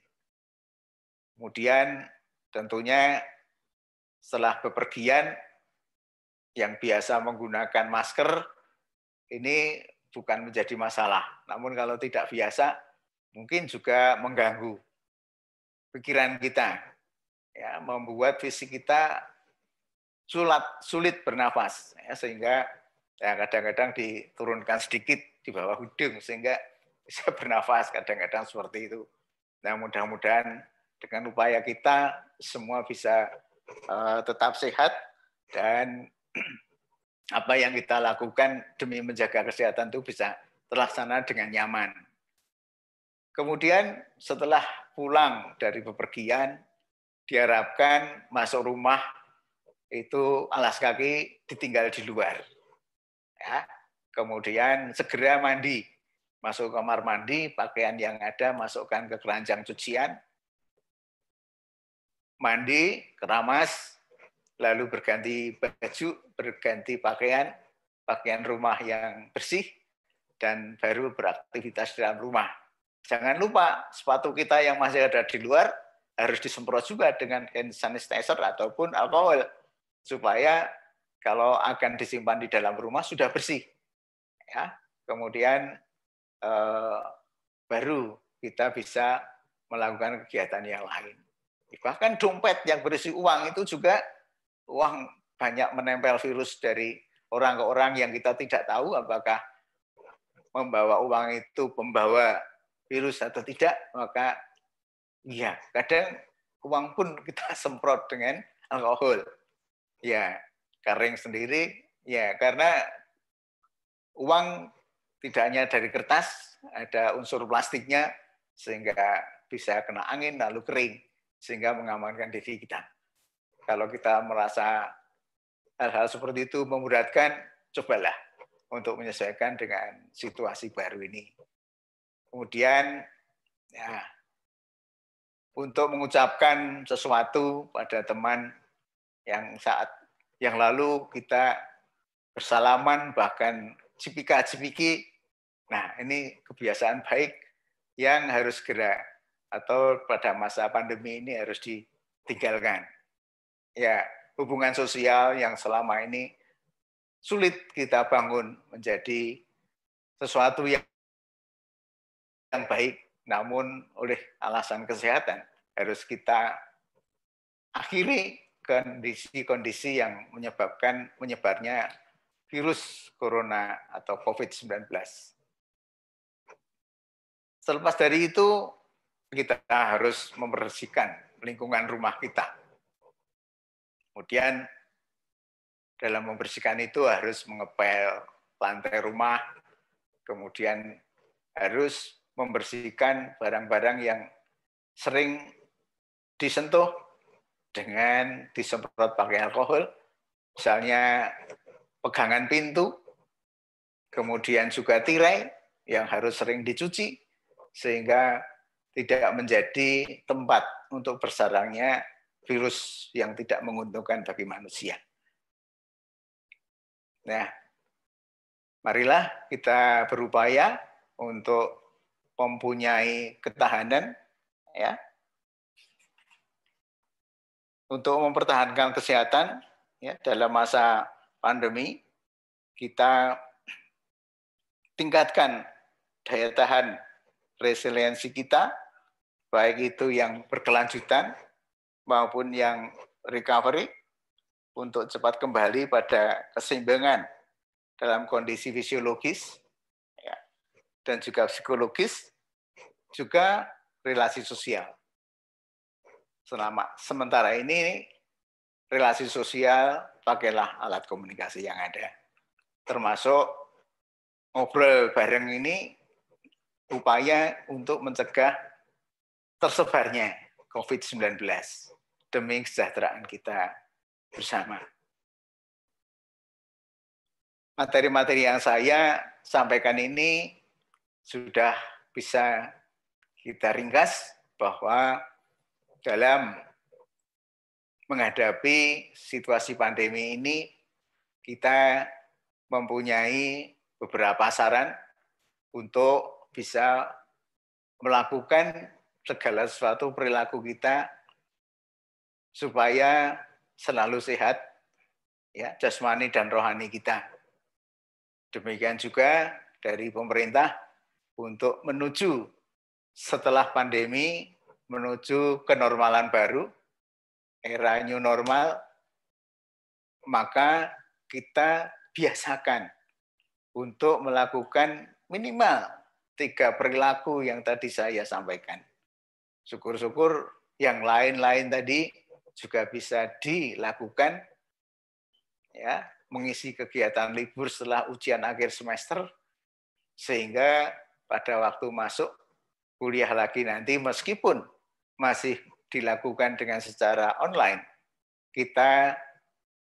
Kemudian tentunya setelah bepergian yang biasa menggunakan masker ini bukan menjadi masalah. Namun kalau tidak biasa mungkin juga mengganggu pikiran kita. Ya, membuat fisik kita sulit sulit bernafas ya, sehingga ya kadang-kadang diturunkan sedikit di bawah hidung sehingga *laughs* bisa bernafas kadang-kadang seperti itu. Nah, mudah-mudahan dengan upaya kita semua bisa uh, tetap sehat dan *clears throat* apa yang kita lakukan demi menjaga kesehatan itu bisa terlaksana dengan nyaman. Kemudian setelah pulang dari bepergian, diharapkan masuk rumah itu alas kaki ditinggal di luar. Ya. Kemudian segera mandi, masuk kamar mandi, pakaian yang ada masukkan ke keranjang cucian, mandi, keramas, lalu berganti baju, berganti pakaian, pakaian rumah yang bersih, dan baru beraktivitas dalam rumah. Jangan lupa sepatu kita yang masih ada di luar harus disemprot juga dengan hand sanitizer ataupun alkohol supaya kalau akan disimpan di dalam rumah sudah bersih. Ya, kemudian eh, baru kita bisa melakukan kegiatan yang lain. Bahkan dompet yang berisi uang itu juga uang banyak menempel virus dari orang ke orang yang kita tidak tahu apakah membawa uang itu membawa virus atau tidak, maka iya, kadang uang pun *laughs* kita semprot dengan alkohol. Ya, kering sendiri, ya karena uang tidak hanya dari kertas, ada unsur plastiknya sehingga bisa kena angin lalu kering sehingga mengamankan diri kita. Kalau kita merasa hal-hal seperti itu memudaratkan, cobalah untuk menyesuaikan dengan situasi baru ini. Kemudian ya untuk mengucapkan sesuatu pada teman yang saat yang lalu kita bersalaman bahkan cipika-cipiki. Nah, ini kebiasaan baik yang harus segera atau pada masa pandemi ini harus ditinggalkan. Ya, hubungan sosial yang selama ini sulit kita bangun menjadi sesuatu yang yang baik, namun oleh alasan kesehatan harus kita akhiri kondisi-kondisi yang menyebabkan menyebarnya virus corona atau COVID-19. Selepas dari itu, kita harus membersihkan lingkungan rumah kita. Kemudian dalam membersihkan itu harus mengepel lantai rumah, kemudian harus membersihkan barang-barang yang sering disentuh dengan disemprot pakai alkohol, misalnya pegangan pintu, kemudian juga tirai yang harus sering dicuci, sehingga tidak menjadi tempat untuk bersarangnya virus yang tidak menguntungkan bagi manusia. Nah, marilah kita berupaya untuk mempunyai ketahanan ya untuk mempertahankan kesehatan ya dalam masa pandemi kita tingkatkan daya tahan resiliensi kita baik itu yang berkelanjutan maupun yang recovery untuk cepat kembali pada keseimbangan dalam kondisi fisiologis ya, dan juga psikologis, juga relasi sosial. Selama sementara ini relasi sosial pakailah alat komunikasi yang ada, termasuk ngobrol bareng ini upaya untuk mencegah tersebarnya COVID-19 demi kesejahteraan kita bersama. Materi-materi yang saya sampaikan ini sudah bisa kita ringkas bahwa dalam menghadapi situasi pandemi ini kita mempunyai beberapa saran untuk bisa melakukan segala sesuatu perilaku kita supaya selalu sehat ya jasmani dan rohani kita. Demikian juga dari pemerintah untuk menuju setelah pandemi menuju kenormalan baru, era new normal, maka kita biasakan untuk melakukan minimal tiga perilaku yang tadi saya sampaikan. Syukur-syukur yang lain-lain tadi juga bisa dilakukan ya mengisi kegiatan libur setelah ujian akhir semester sehingga pada waktu masuk kuliah lagi nanti meskipun masih dilakukan dengan secara online kita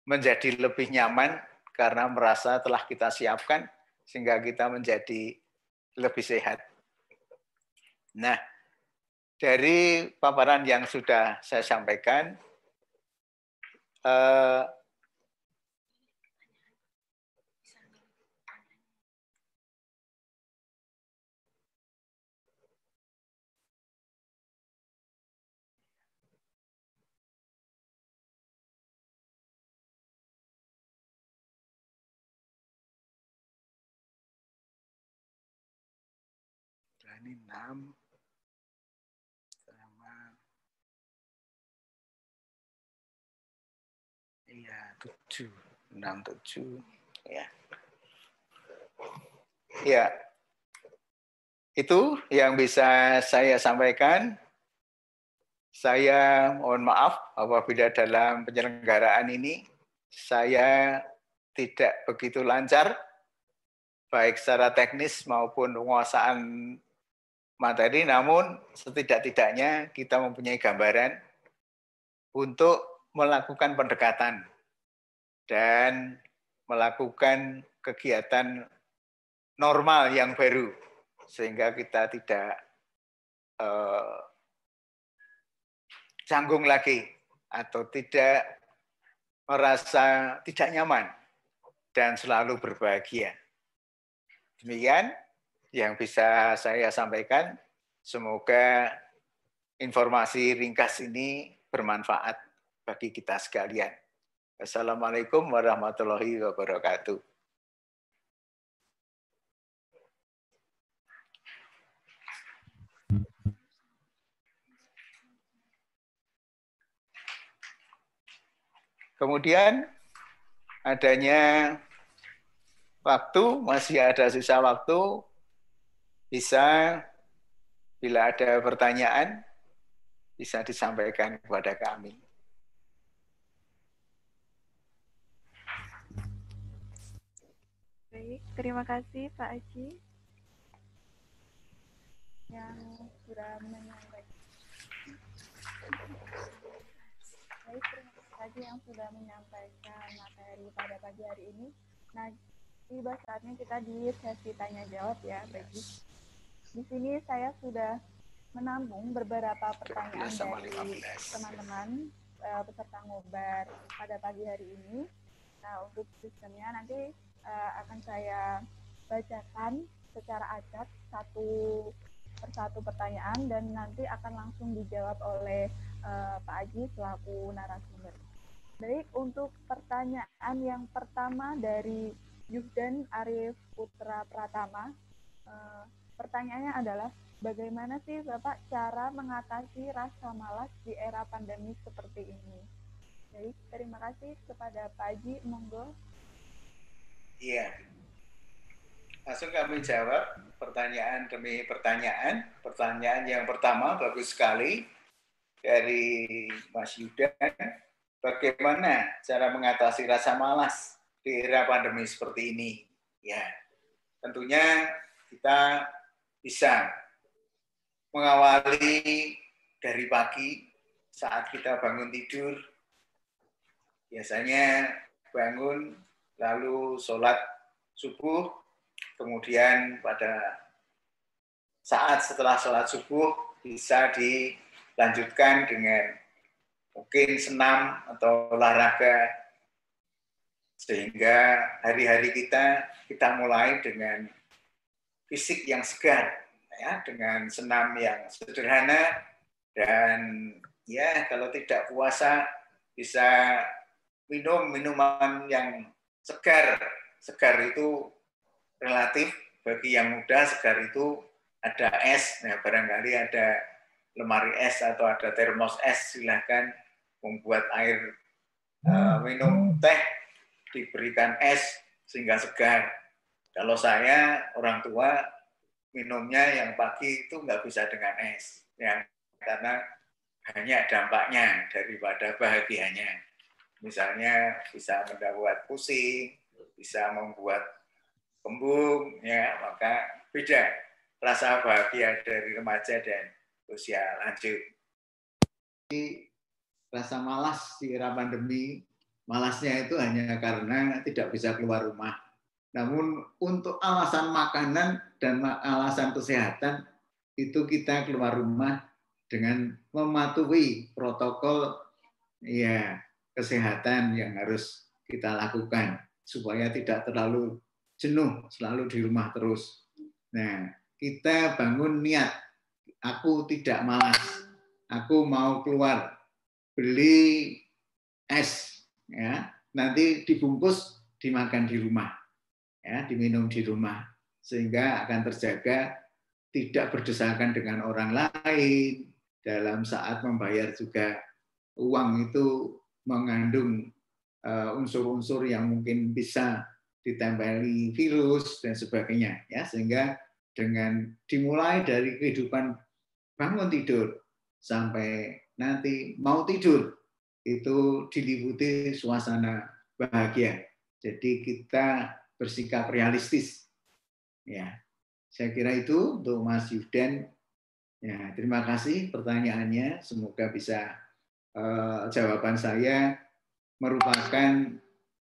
menjadi lebih nyaman karena merasa telah kita siapkan sehingga kita menjadi lebih sehat. Nah, dari paparan yang sudah saya sampaikan, eh, ini 6 sama iya 7 6 7 ya. Ya itu yang bisa saya sampaikan. Saya mohon maaf apabila dalam penyelenggaraan ini saya tidak begitu lancar baik secara teknis maupun penguasaan materi, namun setidak-tidaknya kita mempunyai gambaran untuk melakukan pendekatan dan melakukan kegiatan normal yang baru, sehingga kita tidak eh, canggung lagi atau tidak merasa tidak nyaman dan selalu berbahagia. Demikian yang bisa saya sampaikan. Semoga informasi ringkas ini bermanfaat bagi kita sekalian. Assalamualaikum warahmatullahi wabarakatuh. Kemudian adanya waktu, masih ada sisa waktu, bisa bila ada pertanyaan, bisa disampaikan kepada kami. Baik, terima kasih Pak Aji yang sudah menyampaikan. Baik, terima kasih yang sudah menyampaikan materi pada pagi hari ini. Nah, tiba saatnya kita di sesi tanya jawab ya, bagi Di sini saya sudah menambung beberapa pertanyaan dari teman-teman uh, peserta ngobar pada pagi hari ini. Nah, untuk sistemnya nanti uh, akan saya bacakan secara acak satu persatu pertanyaan dan nanti akan langsung dijawab oleh uh, Pak Aji selaku narasumber. Baik, untuk pertanyaan yang pertama dari Yudan Arif Putra Pratama. Uh, pertanyaannya adalah, bagaimana sih Bapak cara mengatasi rasa malas di era pandemi seperti ini? Baik, terima kasih kepada Pak Haji, monggo. Iya. Langsung kami jawab pertanyaan demi pertanyaan. Pertanyaan yang pertama bagus sekali dari Mas Yudan. Bagaimana cara mengatasi rasa malas di era pandemi seperti ini. Ya, tentunya kita bisa mengawali dari pagi saat kita bangun tidur. Biasanya bangun lalu sholat subuh, kemudian pada saat setelah sholat subuh bisa dilanjutkan dengan mungkin senam atau olahraga. Sehingga hari-hari kita kita mulai dengan fisik yang segar ya, dengan senam yang sederhana. Dan ya kalau tidak puasa bisa minum minuman yang segar. Segar itu relatif bagi yang muda segar itu ada es, nah barangkali ada lemari es atau ada termos es silahkan membuat air uh, minum teh diberikan es sehingga segar. Kalau saya orang tua minumnya yang pagi itu nggak bisa dengan es, ya karena hanya dampaknya daripada bahagianya. Misalnya bisa membuat pusing, bisa membuat kembung, ya maka beda rasa bahagia dari remaja dan usia lanjut. Rasa malas di era pandemi, malasnya itu hanya karena tidak bisa keluar rumah. Namun untuk alasan makanan dan alasan kesehatan itu kita keluar rumah dengan mematuhi protokol ya kesehatan yang harus kita lakukan supaya tidak terlalu jenuh selalu di rumah terus. Nah, kita bangun niat. Aku tidak malas. Aku mau keluar beli es ya. Nanti dibungkus dimakan di rumah. Ya, diminum di rumah sehingga akan terjaga tidak berdesakan dengan orang lain dalam saat membayar juga uang itu mengandung eh, unsur-unsur yang mungkin bisa ditempeli virus dan sebagainya ya sehingga dengan dimulai dari kehidupan bangun tidur sampai nanti mau tidur itu diliputi suasana bahagia. Jadi kita bersikap realistis. Ya. Saya kira itu untuk Mas Yuden. Ya, terima kasih pertanyaannya. Semoga bisa uh, jawaban saya merupakan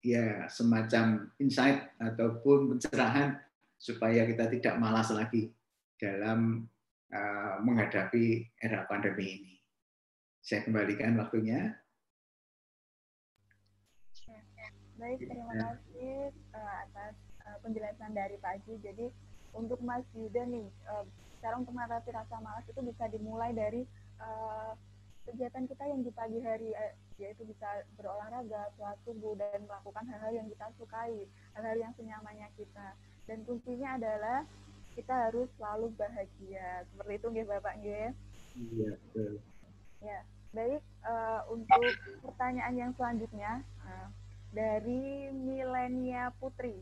ya semacam insight ataupun pencerahan supaya kita tidak malas lagi dalam uh, menghadapi era pandemi ini. Saya kembalikan waktunya. Baik, terima Ya. kasih uh, atas uh, penjelasan dari Pak Haji. Jadi untuk Mas Yuda nih, uh, cara untuk mengatasi rasa malas itu bisa dimulai dari uh, kegiatan kita yang di pagi hari eh, yaitu bisa berolahraga, sholat subuh dan melakukan hal-hal yang kita sukai, hal-hal yang senyamannya kita. Dan kuncinya adalah kita harus selalu bahagia. Seperti itu nggih Bapak nggih. Iya, betul. Ya, baik eh, untuk pertanyaan yang selanjutnya eh, dari Milenia Putri.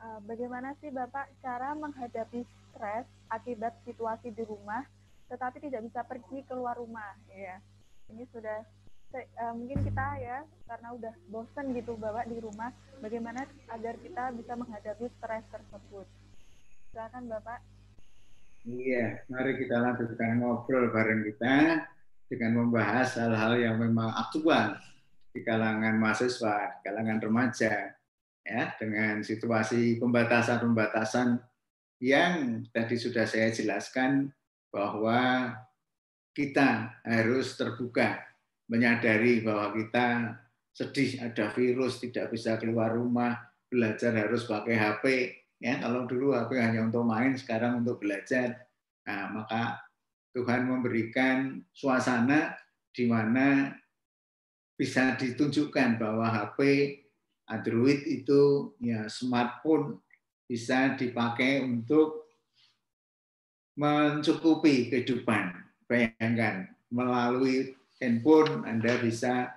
Eh, bagaimana sih Bapak cara menghadapi stres akibat situasi di rumah tetapi tidak bisa pergi keluar rumah ya ini sudah uh, mungkin kita ya karena udah bosan gitu bapak di rumah bagaimana agar kita bisa menghadapi stres tersebut. Silakan bapak. Iya, mari kita lanjutkan ngobrol bareng kita dengan membahas hal-hal yang memang aktual di kalangan mahasiswa, di kalangan remaja, ya, dengan situasi pembatasan-pembatasan yang tadi sudah saya jelaskan bahwa kita harus terbuka, menyadari bahwa kita sedih ada virus, tidak bisa keluar rumah, belajar harus pakai HP. Ya, kalau dulu HP hanya untuk main, sekarang untuk belajar. Nah, maka Tuhan memberikan suasana di mana bisa ditunjukkan bahwa HP Android itu ya smartphone bisa dipakai untuk mencukupi kehidupan. Bayangkan, melalui handphone Anda bisa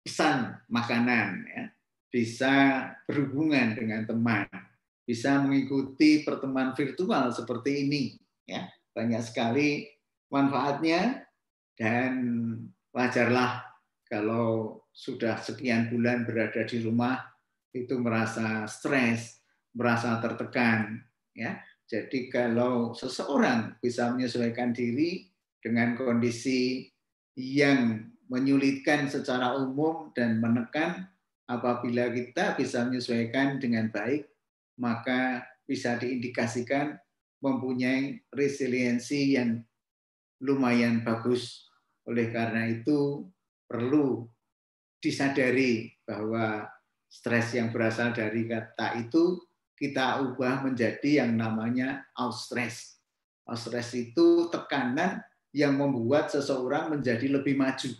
pesan makanan, ya, bisa berhubungan dengan teman, bisa mengikuti pertemuan virtual seperti ini. Ya, banyak sekali manfaatnya dan wajarlah kalau sudah sekian bulan berada di rumah itu merasa stres, merasa tertekan, ya jadi kalau seseorang bisa menyesuaikan diri dengan kondisi yang menyulitkan secara umum dan menekan, apabila kita bisa menyesuaikan dengan baik, maka bisa diindikasikan mempunyai resiliensi yang lumayan bagus. Oleh karena itu perlu disadari bahwa stres yang berasal dari kata itu kita ubah menjadi yang namanya eustress. Eustress itu tekanan yang membuat seseorang menjadi lebih maju.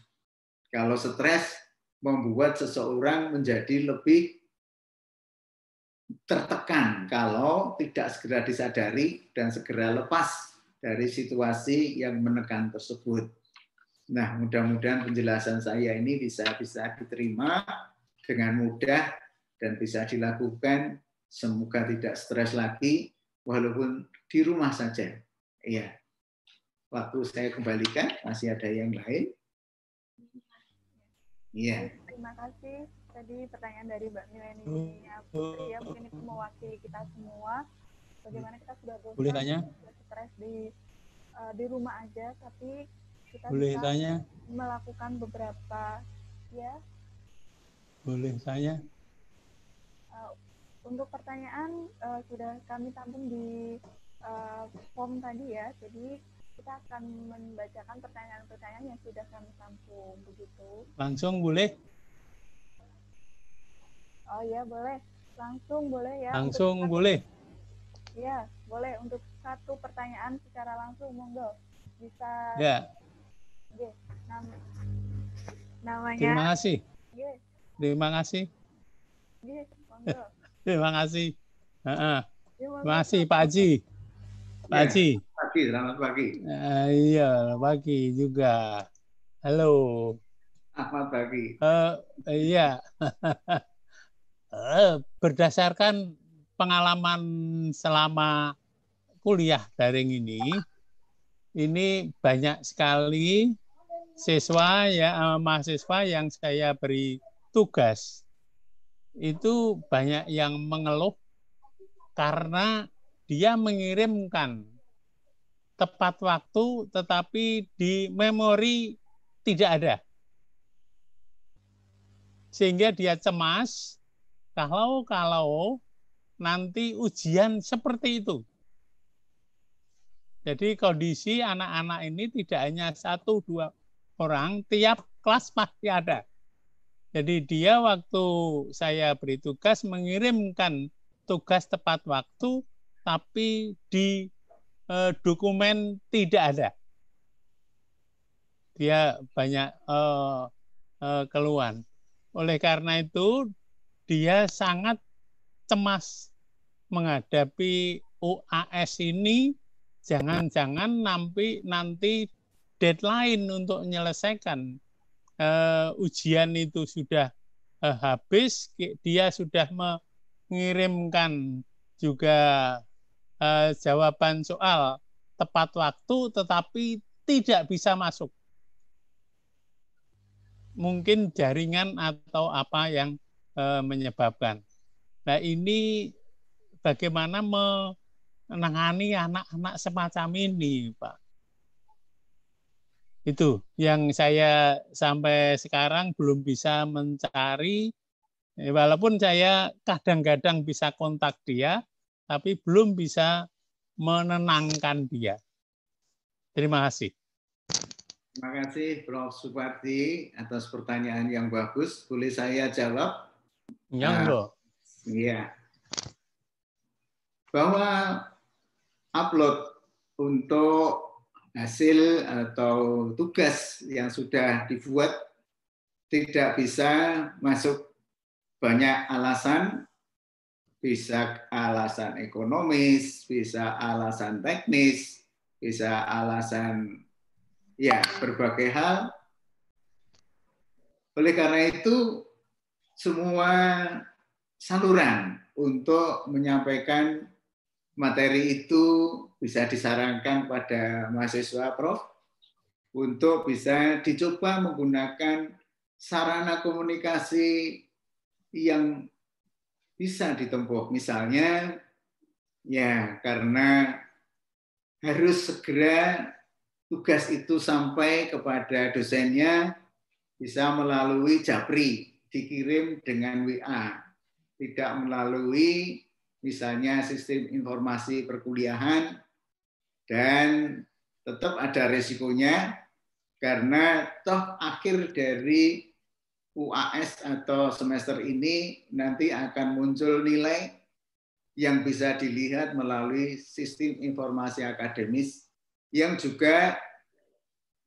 Kalau stres membuat seseorang menjadi lebih tertekan kalau tidak segera disadari dan segera lepas dari situasi yang menekan tersebut. Nah, mudah-mudahan penjelasan saya ini bisa bisa diterima dengan mudah dan bisa dilakukan. Semoga tidak stres lagi, walaupun di rumah saja. Iya. Waktu saya kembalikan, masih ada yang lain. Iya. Terima kasih tadi pertanyaan dari Mbak Mileni Putri ya mungkin itu mewakili kita semua bagaimana kita sudah bosan boleh tanya sudah stres di uh, di rumah aja tapi kita boleh bisa tanya melakukan beberapa ya boleh tanya untuk pertanyaan uh, sudah kami tampung di uh, form tadi ya jadi kita akan membacakan pertanyaan-pertanyaan yang sudah kami tampung begitu langsung boleh Oh iya boleh, langsung boleh ya. Langsung untuk boleh. Iya boleh untuk satu pertanyaan secara langsung monggo bisa. Ya. Oke, Nam namanya. Terima kasih. Oke. Terima kasih. Oke, monggo. Terima kasih. Uh -uh. Terima kasih Pak Haji. Pak ya, Haji. Pagi, selamat pagi. Uh, iya, pagi juga. Halo. Selamat pagi. Uh, iya. *laughs* Eh, berdasarkan pengalaman selama kuliah daring ini, ini banyak sekali siswa ya eh, mahasiswa yang saya beri tugas itu banyak yang mengeluh karena dia mengirimkan tepat waktu tetapi di memori tidak ada. Sehingga dia cemas kalau kalau nanti ujian seperti itu. Jadi kondisi anak-anak ini tidak hanya satu dua orang, tiap kelas pasti ada. Jadi dia waktu saya beri tugas mengirimkan tugas tepat waktu, tapi di eh, dokumen tidak ada. Dia banyak eh, eh, keluhan. Oleh karena itu dia sangat cemas menghadapi UAS ini jangan-jangan nanti nanti deadline untuk menyelesaikan uh, ujian itu sudah uh, habis dia sudah mengirimkan juga uh, jawaban soal tepat waktu tetapi tidak bisa masuk mungkin jaringan atau apa yang Eh, menyebabkan. Nah ini bagaimana menangani anak-anak semacam ini, Pak? Itu yang saya sampai sekarang belum bisa mencari, eh, walaupun saya kadang-kadang bisa kontak dia, tapi belum bisa menenangkan dia. Terima kasih. Terima kasih Prof. Supardi atas pertanyaan yang bagus. Boleh saya jawab? Nyanggo. Nah, iya. Bahwa upload untuk hasil atau tugas yang sudah dibuat tidak bisa masuk banyak alasan, bisa alasan ekonomis, bisa alasan teknis, bisa alasan ya berbagai hal. Oleh karena itu semua saluran untuk menyampaikan materi itu bisa disarankan pada mahasiswa Prof untuk bisa dicoba menggunakan sarana komunikasi yang bisa ditempuh. Misalnya, ya karena harus segera tugas itu sampai kepada dosennya bisa melalui Japri dikirim dengan WA, tidak melalui misalnya sistem informasi perkuliahan dan tetap ada resikonya karena toh akhir dari UAS atau semester ini nanti akan muncul nilai yang bisa dilihat melalui sistem informasi akademis yang juga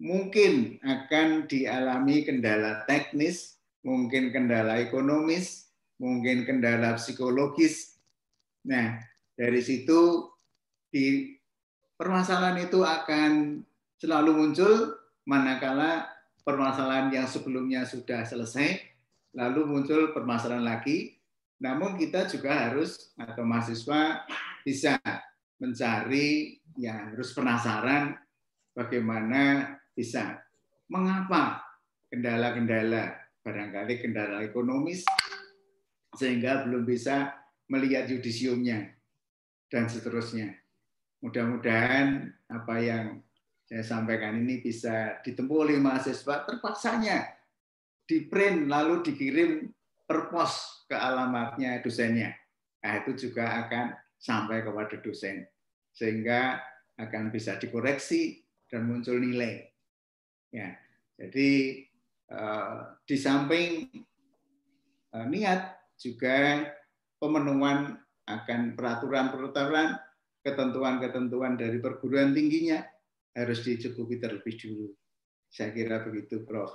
mungkin akan dialami kendala teknis, mungkin kendala ekonomis, mungkin kendala psikologis. Nah, dari situ di permasalahan itu akan selalu muncul manakala permasalahan yang sebelumnya sudah selesai, lalu muncul permasalahan lagi. Namun kita juga harus atau mahasiswa bisa mencari ya harus penasaran bagaimana bisa mengapa kendala-kendala barangkali kendala ekonomis sehingga belum bisa melihat yudisiumnya dan seterusnya. Mudah-mudahan apa yang saya sampaikan ini bisa ditempuh oleh mahasiswa terpaksanya di print lalu dikirim per pos ke alamatnya dosennya. Nah, itu juga akan sampai kepada dosen sehingga akan bisa dikoreksi dan muncul nilai. Ya, jadi eh, di samping eh, niat juga pemenuhan akan peraturan-peraturan, ketentuan-ketentuan dari perguruan tingginya harus dicukupi terlebih dulu. Saya kira begitu, Prof.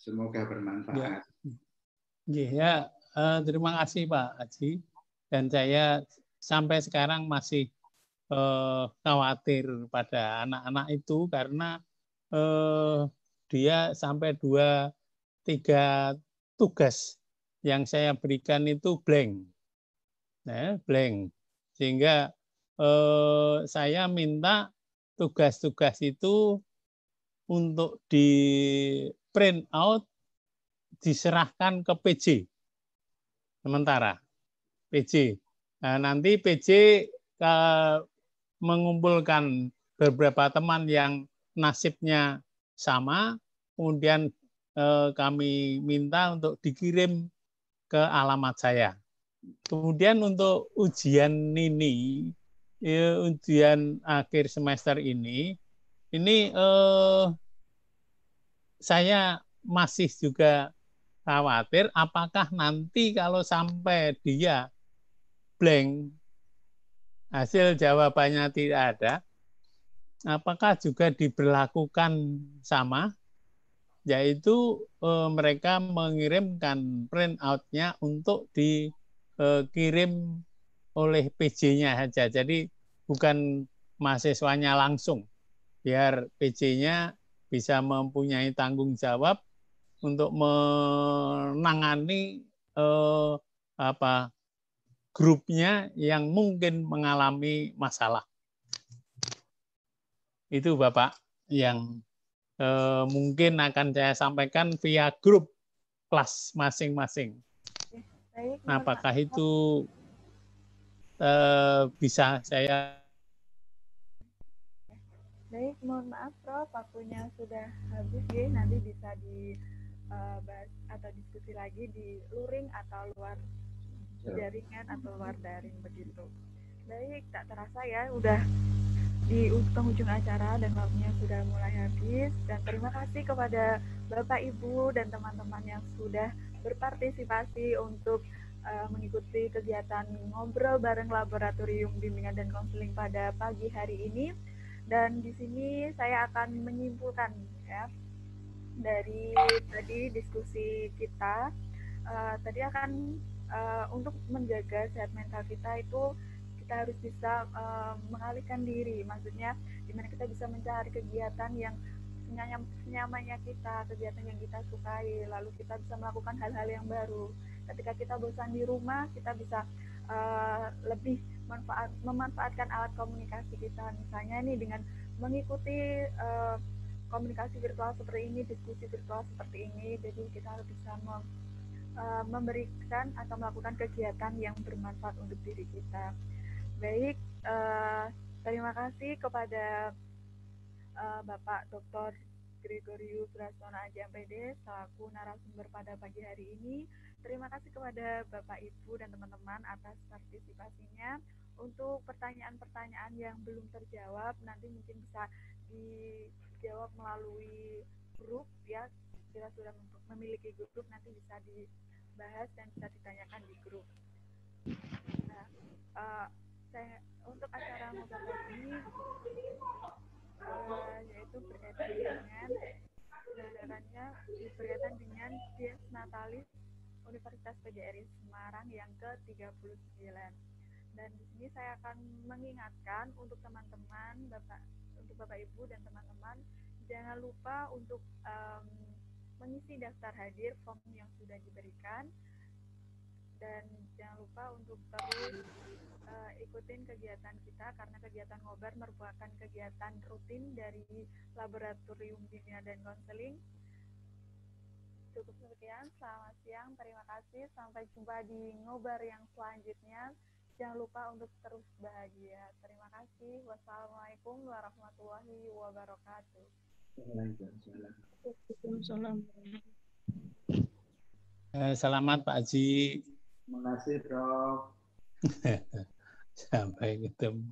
Semoga bermanfaat. Ya, ya eh, terima kasih Pak Haji. Dan saya sampai sekarang masih eh, khawatir pada anak-anak itu karena eh, dia sampai dua tiga tugas yang saya berikan itu blank, nah, blank. Sehingga eh, saya minta tugas-tugas itu untuk di print out diserahkan ke PJ sementara PJ. Nah, nanti PJ ke, mengumpulkan beberapa teman yang nasibnya sama, kemudian eh, kami minta untuk dikirim ke alamat saya. Kemudian untuk ujian ini ya, ujian akhir semester ini, ini eh, saya masih juga khawatir apakah nanti kalau sampai dia blank hasil jawabannya tidak ada, apakah juga diberlakukan sama, yaitu eh, mereka mengirimkan print out-nya untuk dikirim oleh PJ-nya saja. Jadi bukan mahasiswanya langsung. Biar PJ-nya bisa mempunyai tanggung jawab untuk menangani eh, apa grupnya yang mungkin mengalami masalah. Itu Bapak yang eh, mungkin akan saya sampaikan via grup kelas masing-masing. Apakah itu eh, bisa saya Baik, mohon maaf Prof, waktunya sudah habis ya. Nanti bisa dibahas eh, atau diskusi lagi di luring atau luar jaringan atau luar daring begitu. Baik, tak terasa ya udah di penghujung acara dan waktunya sudah mulai habis dan terima kasih kepada Bapak Ibu dan teman-teman yang sudah berpartisipasi untuk uh, mengikuti kegiatan ngobrol bareng laboratorium bimbingan dan konseling pada pagi hari ini. Dan di sini saya akan menyimpulkan ya dari tadi diskusi kita. Uh, tadi akan uh, untuk menjaga sehat mental kita itu kita harus bisa uh, mengalihkan diri. Maksudnya di mana kita bisa mencari kegiatan yang senyamannya kita, kegiatan yang kita sukai, lalu kita bisa melakukan hal-hal yang baru. Ketika kita bosan di rumah kita bisa uh, lebih manfaat memanfaatkan alat komunikasi kita. Misalnya nih dengan mengikuti uh, komunikasi virtual seperti ini diskusi virtual seperti ini jadi kita harus bisa mem, memberikan atau melakukan kegiatan yang bermanfaat untuk diri kita baik uh, terima kasih kepada uh, Bapak Dr. Gregorius Brasona MPD selaku narasumber pada pagi hari ini. Terima kasih kepada Bapak Ibu dan teman-teman atas partisipasinya. Untuk pertanyaan-pertanyaan yang belum terjawab nanti mungkin bisa dijawab melalui grup ya kita sudah memiliki grup nanti bisa dibahas dan bisa ditanyakan di grup. Nah, uh, saya untuk acara ngobrol ini uh, yaitu berkaitan dengan gerakannya berkaitan dengan Dies Natalis Universitas PGRI Semarang yang ke-39. Dan di sini saya akan mengingatkan untuk teman-teman, Bapak untuk Bapak Ibu dan teman-teman jangan lupa untuk um, mengisi daftar hadir form yang sudah diberikan dan jangan lupa untuk terus uh, ikutin kegiatan kita karena kegiatan ngobar merupakan kegiatan rutin dari laboratorium kimia dan konseling. Cukup sekian, selamat siang, terima kasih, sampai jumpa di ngobar yang selanjutnya. Jangan lupa untuk terus bahagia. Terima kasih. Wassalamualaikum warahmatullahi wabarakatuh. Waalaikumsalam. Eh, Selamat Pak Haji. Terima kasih, Prof. *laughs* Sampai ketemu.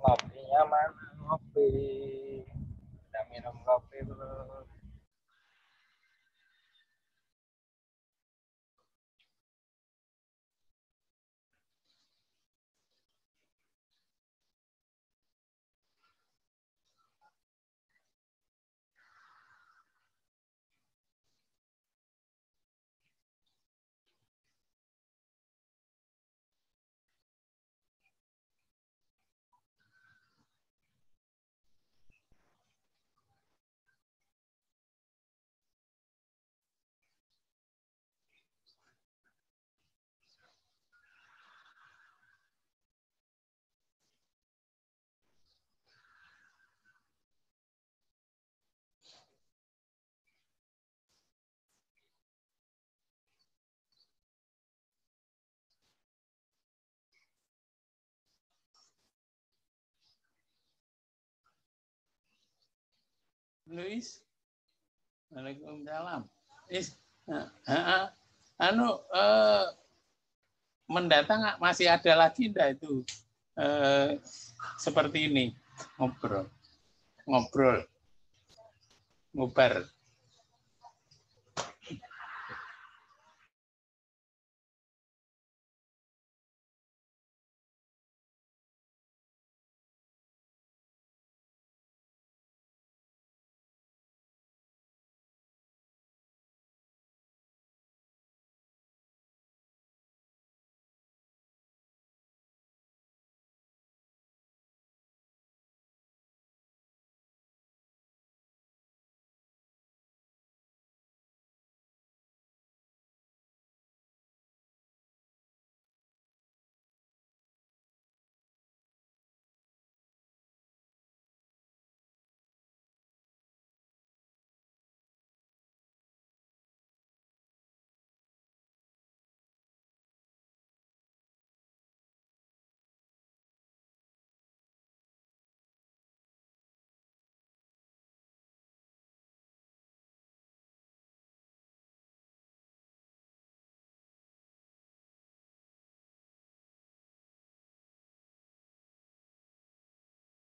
Ngopinya mana ngopi udah minum kopi belum Luis. Waalaikumsalam. Is, uh, anu uh, mendatang masih ada lagi enggak itu uh, seperti ini ngobrol ngobrol ngobar